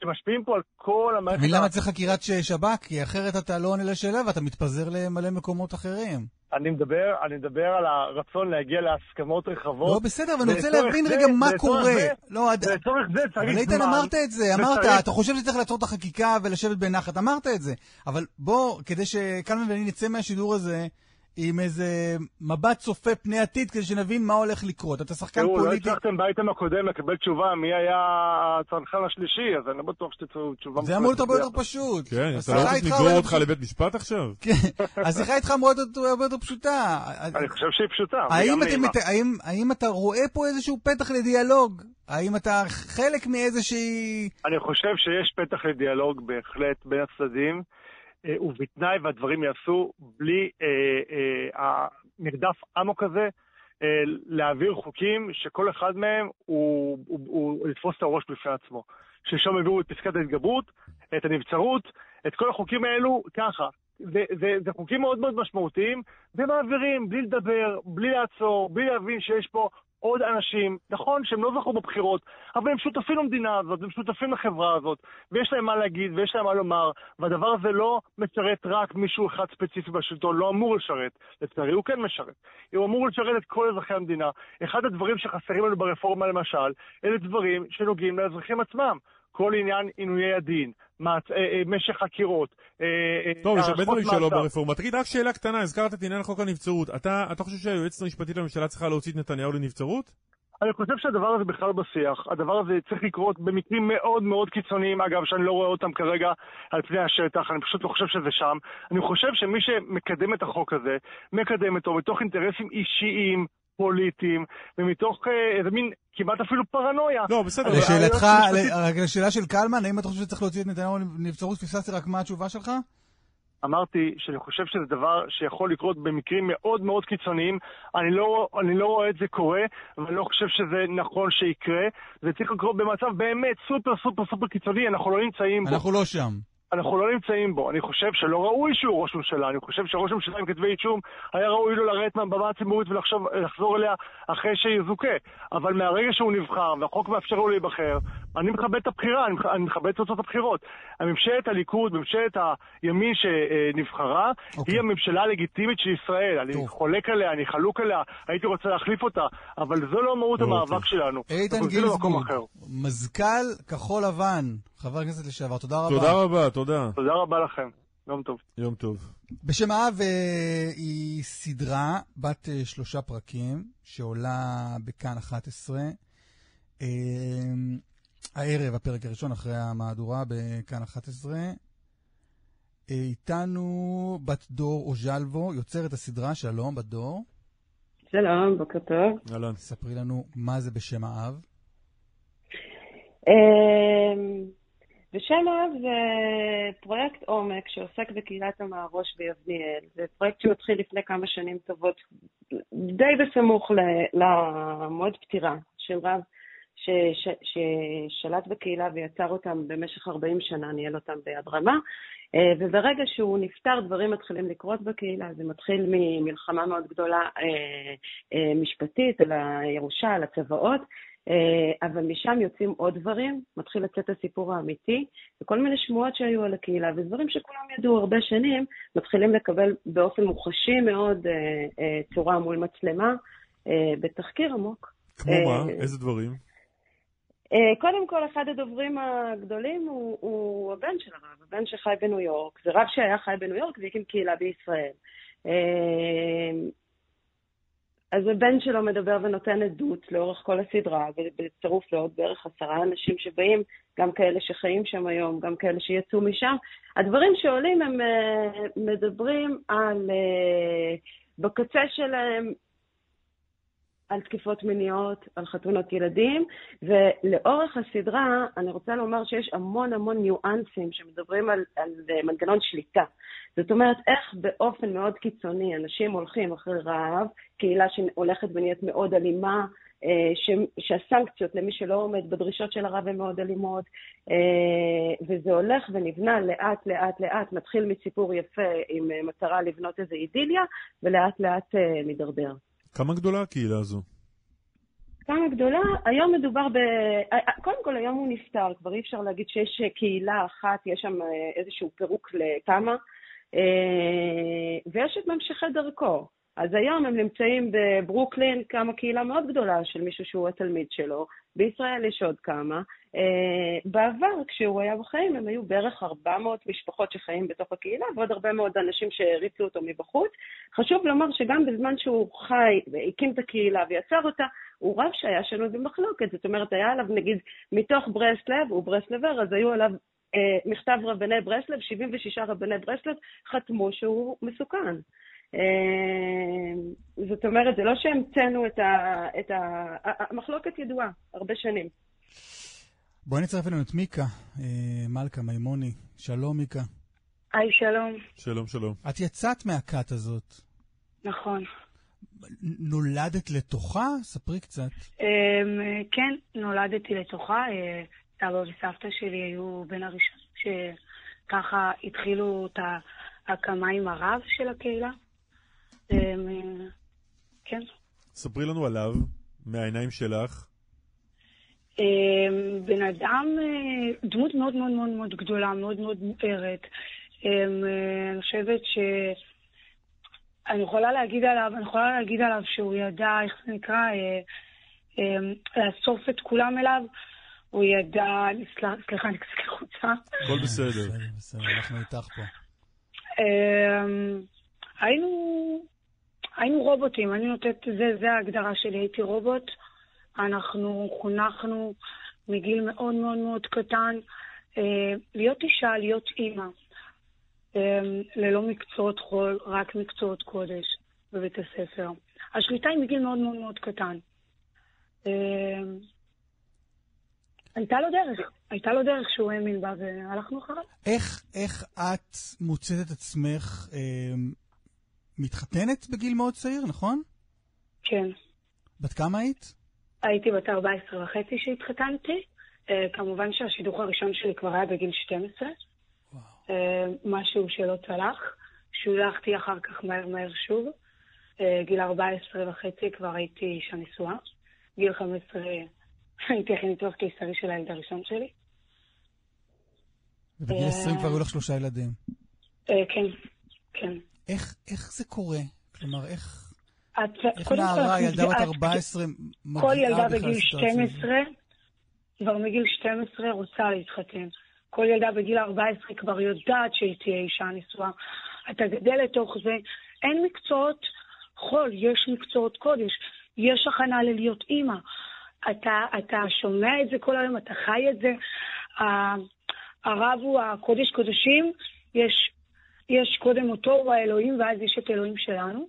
שמשפיעים פה על כל המערכת... מבין למה צריך חקירת שב"כ? כי אחרת אתה לא עונה לשאלה ואתה מתפזר למלא מקומות אחרים. אני מדבר, אני מדבר על הרצון להגיע להסכמות רחבות. לא, בסדר, אבל אני רוצה להבין זה- רגע מה קורה. זה- לא, עד- ולצורך זה צריך אבל איתן זמן, אמרת את זה, אמרת, וצריך- אתה חושב שצריך לעצור את החקיקה ולשבת בנחת, אמרת את זה. אבל בוא, כדי שקלמן ואני נצא מהשידור הזה עם איזה מבט צופה פני עתיד, כדי שנבין מה הולך לקרות. אתה שחקן תראו, לא פוליטי. הצלחתם באייטם הקודם לקבל תשובה מי היה הצנחן השלישי, אז אני לא בטוח שתצאו תשובה זה אמור להיות הרבה יותר. פשוט. כן, אתה לא רוצה הרבה אותך לבית משפט עכשיו? (laughs) כן, השיחה איתך אמורה להיות הרבה יותר פשוטה. אני חושב שהיא פשוטה, האם אתה רואה פה איזשהו פתח לדיאלוג? האם אתה חלק מאיזושהי... אני חושב שיש פתח לדיאלוג בהחלט בין הצדדים, ובתנאי והדברים יעשו בלי אה, אה, המרדף אמוק הזה, אה, להעביר חוקים שכל אחד מהם הוא, הוא, הוא, לתפוס את הראש בפני עצמו. שלשום העבירו את פסקת ההתגברות, את הנבצרות, את כל החוקים האלו ככה. זה, זה, זה חוקים מאוד מאוד משמעותיים, ומעבירים בלי לדבר, בלי לעצור, בלי להבין שיש פה עוד אנשים, נכון שהם לא זכו בבחירות, אבל הם שותפים למדינה הזאת, הם שותפים לחברה הזאת, ויש להם מה להגיד ויש להם מה לומר, והדבר הזה לא משרת רק מישהו אחד ספציפי בשלטון, לא אמור לשרת. לצערי הוא כן משרת. הוא אמור לשרת את כל אזרחי המדינה. אחד הדברים שחסרים לנו ברפורמה למשל, אלה דברים שנוגעים לאזרחים עצמם. כל עניין עינויי הדין, משך חקירות. אה, אה, טוב, יש הרבה דברים שלא. ברפורמה. תגיד, רק שאלה קטנה, הזכרת את עניין חוק הנבצרות. אתה אתה חושב שהיועצת המשפטית לממשלה צריכה להוציא את נתניהו לנבצרות? אני חושב שהדבר הזה בכלל בשיח. הדבר הזה צריך לקרות במקרים מאוד מאוד קיצוניים, אגב, שאני לא רואה אותם כרגע על פני השטח, אני פשוט לא חושב שזה שם. אני חושב שמי שמקדם את החוק הזה, מקדם אותו מתוך אינטרסים אישיים, פוליטיים, ומתוך אה, איזה מין כמעט אפילו פרנויה. לא, בסדר. לשאלתך, רק לשאלה של קלמן, האם אתה חושב שצריך להוציא את נתניהו לנבצרות? פספסתי רק מה התשובה שלך? אמרתי שאני חושב שזה דבר שיכול לקרות במקרים מאוד מאוד קיצוניים. אני לא, אני לא רואה את זה קורה, ואני לא חושב שזה נכון שיקרה. זה צריך לקרות במצב באמת סופר סופר סופר קיצוני, אנחנו לא נמצאים בו. אנחנו לא שם. אנחנו לא נמצאים בו. אני חושב שלא ראוי שהוא ראש ממשלה. אני חושב שראש ממשלה עם כתבי אישום, היה ראוי לו לרדת מהבמה הציבורית ולחזור אליה אחרי שיזוכה. אבל מהרגע שהוא נבחר, והחוק מאפשר לו להיבחר, אני מכבד את הבחירה, אני אני מכבד את תוצאות הבחירות. הממשלת הליכוד, ממשלת הימין שנבחרה, היא הממשלה הלגיטימית של ישראל. אני חולק עליה, אני חלוק עליה, הייתי רוצה להחליף אותה, אבל זו לא מהות המאבק שלנו. איתן גינזבורג. מזכ"ל כחול לבן, חבר הכנסת לשעבר, תודה רבה. תודה רבה, תודה. תודה רבה לכם. יום טוב. יום טוב. בשם האב אה, היא סדרה בת אה, שלושה פרקים, שעולה בכאן 11. אה, הערב, הפרק הראשון אחרי המהדורה בכאן 11. אה, איתנו בת דור אוז'לבו, יוצרת הסדרה, שלום, בת דור. שלום, בוקר טוב. אהלן. ספרי לנו מה זה בשם האב. האב זה פרויקט עומק שעוסק בקהילת המערוש ביבניאל. זה פרויקט שמתחיל לפני כמה שנים טובות, די בסמוך למועד פטירה של רב ש- ש- ששלט בקהילה ויצר אותם במשך 40 שנה, ניהל אותם ביד רמה. אה, וברגע שהוא נפטר, דברים מתחילים לקרות בקהילה. זה מתחיל ממלחמה מאוד גדולה אה, אה, משפטית על הירושה, על הצוואות. אה, אבל משם יוצאים עוד דברים, מתחיל לצאת הסיפור האמיתי, וכל מיני שמועות שהיו על הקהילה, ודברים שכולם ידעו הרבה שנים, מתחילים לקבל באופן מוחשי מאוד אה, אה, צורה מול מצלמה, בתחקיר עמוק. כמו מה? איזה דברים? קודם כל, אחד הדוברים הגדולים הוא, הוא הבן של הרב, הבן שחי בניו יורק. זה רב שהיה חי בניו יורק והקים קהילה בישראל. אז הבן שלו מדבר ונותן עדות לאורך כל הסדרה, ובצירוף לעוד בערך עשרה אנשים שבאים, גם כאלה שחיים שם היום, גם כאלה שיצאו משם. הדברים שעולים הם אה, מדברים על, אה, בקצה שלהם, על תקיפות מיניות, על חתונות ילדים, ולאורך הסדרה אני רוצה לומר שיש המון המון ניואנסים שמדברים על, על אה, מנגנון שליטה. זאת אומרת, איך באופן מאוד קיצוני אנשים הולכים אחרי רעב, קהילה שהולכת ונהיית מאוד אלימה, אה, ש- שהסנקציות למי שלא עומד בדרישות של הרב הן מאוד אלימות, אה, וזה הולך ונבנה לאט לאט לאט, מתחיל מסיפור יפה עם מטרה לבנות איזו אידיליה, ולאט לאט מידרדר. כמה גדולה הקהילה הזו? כמה גדולה, היום מדובר ב... קודם כל היום הוא נפטר, כבר אי אפשר להגיד שיש קהילה אחת, יש שם אה, איזשהו פירוק לכמה, אה, ויש את ממשיכי דרכו. אז היום הם נמצאים בברוקלין, קמה קהילה מאוד גדולה של מישהו שהוא התלמיד שלו, בישראל יש עוד כמה. אה, בעבר, כשהוא היה בחיים, הם היו בערך 400 משפחות שחיים בתוך הקהילה, ועוד הרבה מאוד אנשים שהריצו אותו מבחוץ. חשוב לומר שגם בזמן שהוא חי, והקים את הקהילה ויצר אותה, הוא רב שהיה שנוי במחלוקת. זאת אומרת, היה עליו, נגיד, מתוך ברסלב, הוא ברסלבר, אז היו עליו אה, מכתב רבני ברסלב, 76 רבני ברסלב חתמו שהוא מסוכן. אה, זאת אומרת, זה לא שהמצאנו את ה... את ה... המחלוקת ידועה, הרבה שנים. בואי נצרף אלינו את מיקה, אה, מלכה מימוני. שלום, מיקה. היי, שלום. שלום, שלום. את יצאת מהכת הזאת. נכון. נולדת לתוכה? ספרי קצת. אמ, כן, נולדתי לתוכה. אה, סבא וסבתא שלי היו בין הראשונים שככה התחילו את ההקמה עם הרב של הקהילה. אה, כן. ספרי לנו עליו, מהעיניים שלך. אמ, בן אדם, אה, דמות מאוד מאוד מאוד מאוד גדולה, מאוד מאוד מוארת. אה, אני חושבת ש... אני יכולה להגיד עליו, אני יכולה להגיד עליו שהוא ידע, איך זה נקרא, אה, אה, לאסוף את כולם אליו. הוא ידע, סל- סליחה, אני קצת לחוצה. הכל בסדר. בסדר, אנחנו איתך פה. היינו, היינו רובוטים, אני נותנת, זה, זה ההגדרה שלי, הייתי רובוט. אנחנו חונכנו מגיל מאוד מאוד מאוד קטן אה, להיות אישה, להיות אימא. אה, ללא מקצועות חול, רק מקצועות קודש בבית הספר. השליטה היא מגיל מאוד מאוד מאוד קטן. אה, הייתה לו דרך, הייתה לו דרך שהוא האמין בה והלכנו אחריו. איך, איך את מוצאת את עצמך אה, מתחתנת בגיל מאוד צעיר, נכון? כן. בת כמה היית? הייתי בת 14 וחצי כשהתחתנתי. אה, כמובן שהשידוך הראשון שלי כבר היה בגיל 12. אה, משהו שלא צלח. שולחתי אחר כך מהר מהר שוב. אה, גיל 14 וחצי כבר הייתי אישה נשואה. גיל 15 (laughs) הייתי אחרי ניתוח קיסרי של הילד הראשון שלי. ובגיל אה, 20 כבר היו לך שלושה ילדים. אה, כן, כן. איך, איך זה קורה? כלומר, איך, את, איך נערה, ילדה בת נפגעת- 14 מגיעה כל ילדה בגיל לסיטואציה הזאת? 12, כבר מגיל 12 רוצה להתחתן. כל ילדה בגיל 14 כבר יודעת שהיא תהיה אישה נשואה. אתה גדל לתוך זה. אין מקצועות חול, יש מקצועות קודש. יש הכנה ללהיות אימא. אתה, אתה שומע את זה כל היום, אתה חי את זה. הרב הוא הקודש קודשים, יש, יש קודם אותו, האלוהים, ואז יש את אלוהים שלנו.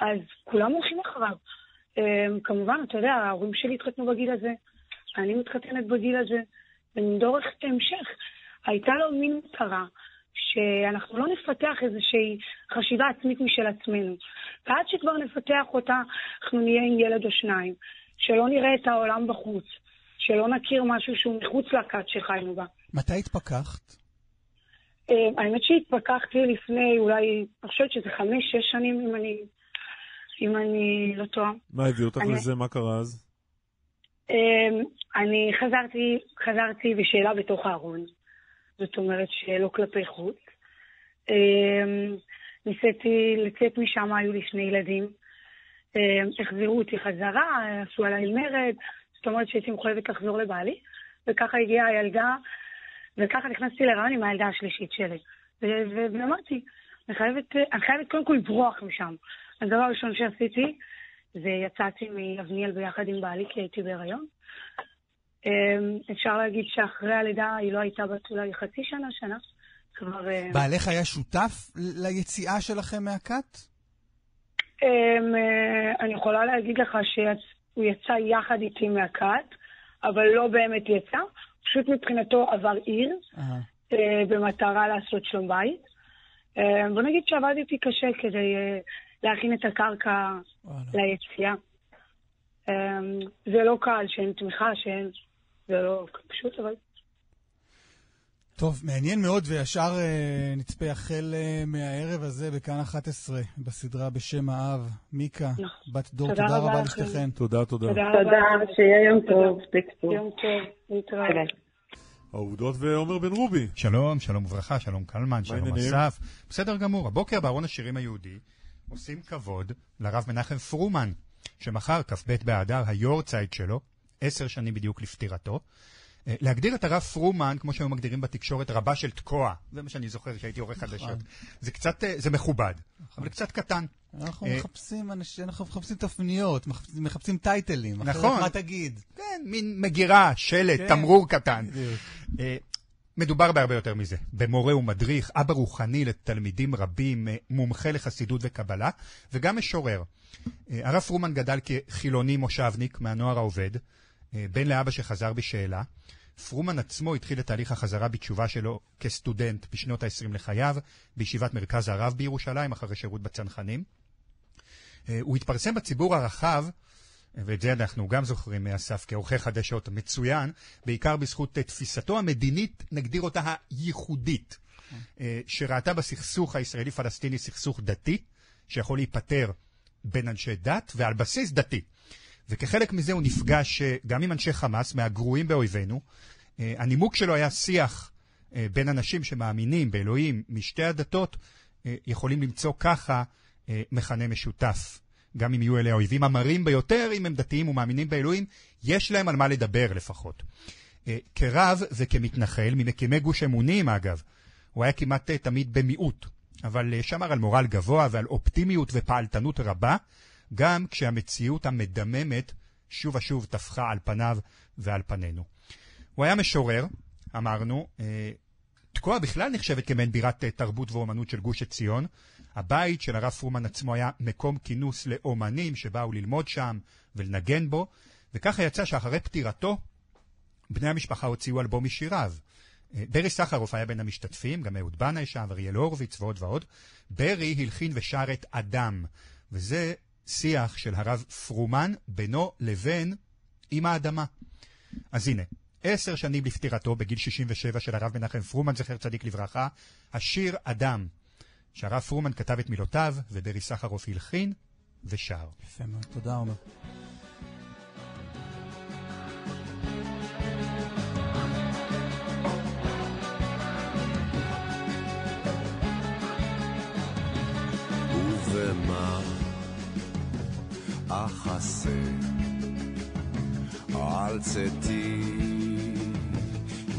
אז כולם הולכים אחריו. אמ, כמובן, אתה יודע, ההורים שלי התחתנו בגיל הזה, אני מתחתנת בגיל הזה, ודורך המשך. הייתה לו מין מטרה שאנחנו לא נפתח איזושהי חשיבה עצמית משל עצמנו. ועד שכבר נפתח אותה, אנחנו נהיה עם ילד או שניים. שלא נראה את העולם בחוץ. שלא נכיר משהו שהוא מחוץ לכת שחיינו בה. מתי התפכחת? אמ, האמת שהתפכחתי לפני אולי, אני חושבת שזה חמש, שש שנים, אם אני, אם אני לא טועה. מה הביא אותך אני- לזה? מה קרה אז? אמ, אני חזרתי, חזרתי בשאלה בתוך הארון. זאת אומרת שלא כלפי חוץ. אמ, ניסיתי לצאת משם, היו לי שני ילדים. אמ, החזירו אותי חזרה, עשו עליי מרד, זאת אומרת שהייתי מחויבת לחזור לבעלי, וככה הגיעה הילדה, וככה נכנסתי להיריון עם הילדה השלישית שלי. ואמרתי, אני חייבת, אני חייבת קודם כל לברוח משם. הדבר הראשון שעשיתי, זה יצאתי מאבניאל ביחד עם בעלי, כי הייתי בהיריון. אמ, אפשר להגיד שאחרי הלידה היא לא הייתה בת אולי חצי שנה, שנה. כבר... אה, בעלך היה שותף ליציאה שלכם מהכת? אמ, אה, אני יכולה להגיד לך שהוא יצא יחד איתי מהכת, אבל לא באמת יצא. פשוט מבחינתו עבר עיר, אה, במטרה לעשות שלום בית. אה, בוא נגיד שעבדתי קשה כדי אה, להכין את הקרקע ליציאה. אה, זה לא קל שאין תמיכה, שאין... זה לא פשוט, אבל... טוב, מעניין מאוד, וישר אה, נצפה החל אה, מהערב הזה בכאן 11, בסדרה בשם האב. מיקה, בת דור, תודה תודה רבה רבה לכם. לשתיכן. תודה, תודה. תודה תודה. שיהיה יום תודה. טוב. יום טוב, להתראות. העובדות ועומר בן רובי. שלום, שלום וברכה, שלום קלמן, שלום? אסף. בסדר גמור. הבוקר בארון השירים היהודי עושים כבוד לרב מנחם פרומן, שמחר, כ"ב באדר, היורצייט שלו, עשר שנים בדיוק לפטירתו. אה, להגדיר את הרב פרומן, כמו שהיו מגדירים בתקשורת, רבה של תקוע. זה מה שאני זוכר כשהייתי עורך חדשות. זה קצת, אה, זה מכובד, אבל קצת קטן. אנחנו אה, מחפשים אנשים, אנחנו מחפשים תפניות, מחפשים- מחפשים טייטלים. אחרת נכון. מה תגיד? כן, מין מגירה, שלט, כן. תמרור קטן. בדיוק. אה, מדובר בהרבה יותר מזה. במורה ומדריך, אבא רוחני לתלמידים רבים, אה, מומחה לחסידות וקבלה, וגם משורר. הרב פרומן גדל כחילוני מושבניק מהנוער העובד, בן לאבא שחזר בשאלה. פרומן עצמו התחיל את תהליך החזרה בתשובה שלו כסטודנט בשנות ה-20 לחייו, בישיבת מרכז הרב בירושלים, אחרי שירות בצנחנים. אה, הוא התפרסם בציבור הרחב, ואת זה אנחנו גם זוכרים מאסף כעורכי חדשות מצוין, בעיקר בזכות אה, תפיסתו המדינית, נגדיר אותה הייחודית, אה, שראתה בסכסוך הישראלי-פלסטיני סכסוך דתי, שיכול להיפתר בין אנשי דת ועל בסיס דתי. וכחלק מזה הוא נפגש גם עם אנשי חמאס, מהגרועים באויבינו. הנימוק שלו היה שיח בין אנשים שמאמינים באלוהים משתי הדתות, יכולים למצוא ככה מכנה משותף. גם אם יהיו אלה האויבים המרים ביותר, אם הם דתיים ומאמינים באלוהים, יש להם על מה לדבר לפחות. אה, כרב וכמתנחל, ממקימי גוש אמונים אגב. הוא היה כמעט אה, תמיד במיעוט, אבל אה, שמר על מורל גבוה ועל אופטימיות ופעלתנות רבה, גם כשהמציאות המדממת שוב ושוב טפחה על פניו ועל פנינו. הוא היה משורר, אמרנו, אה, תקוע בכלל נחשבת כמעין בירת אה, תרבות ואומנות של גוש עציון. הבית של הרב פרומן עצמו היה מקום כינוס לאומנים שבאו ללמוד שם ולנגן בו, וככה יצא שאחרי פטירתו, בני המשפחה הוציאו אלבום משיריו. אה, ברי סחרוף היה בין המשתתפים, גם אהוד בנאי שם, אריאל הורוביץ ועוד ועוד. ברי הלחין ושר את אדם, וזה שיח של הרב פרומן בינו לבין עם האדמה. אז הנה, עשר שנים לפטירתו, בגיל 67 של הרב מנחם פרומן, זכר צדיק לברכה, השיר אדם, שהרב פרומן כתב את מילותיו, וברי סחרוף הלחין ושר. יפה מאוד, תודה עומר. ובמה אחסה על צאתי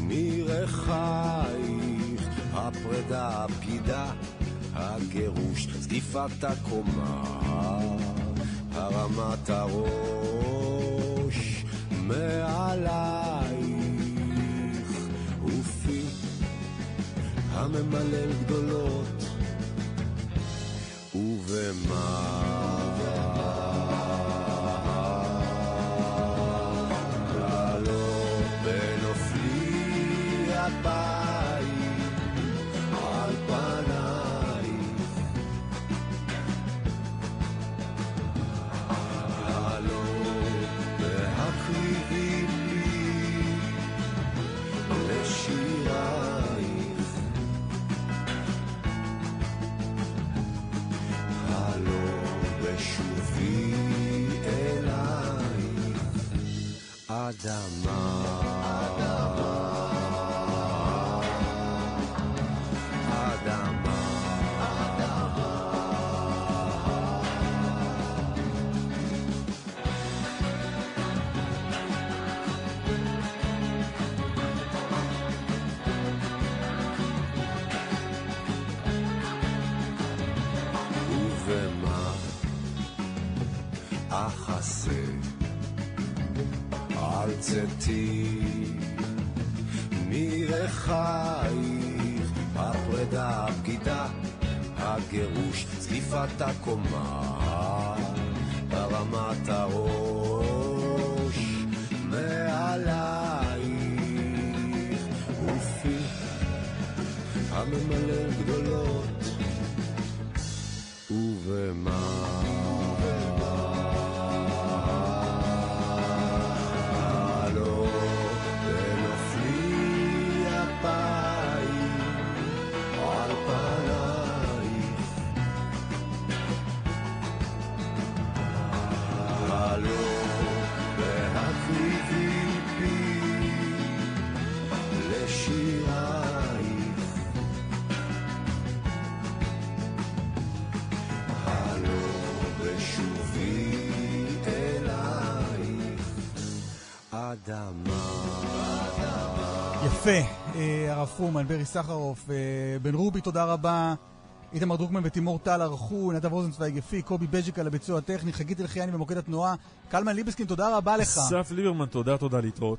מרחייך הפרידה, הבגידה, הגירוש, זקיפת הקומה, הרמת הראש מעלייך, ופי הממלל גדולות, ובמה Adama. זקיפת אדמה יפה, אה, הרב פרומן, ברי סחרוף, אה, בן רובי, תודה רבה. איתמר דרוקמן ותימור טל ערכו, נדב רוזנצוויג יפי, קובי בז'יק על הביצוע הטכני, חגית אלחיאני במוקד התנועה, קלמן ליבסקין, תודה רבה לך. אסף ליברמן, תודה, תודה להתראות.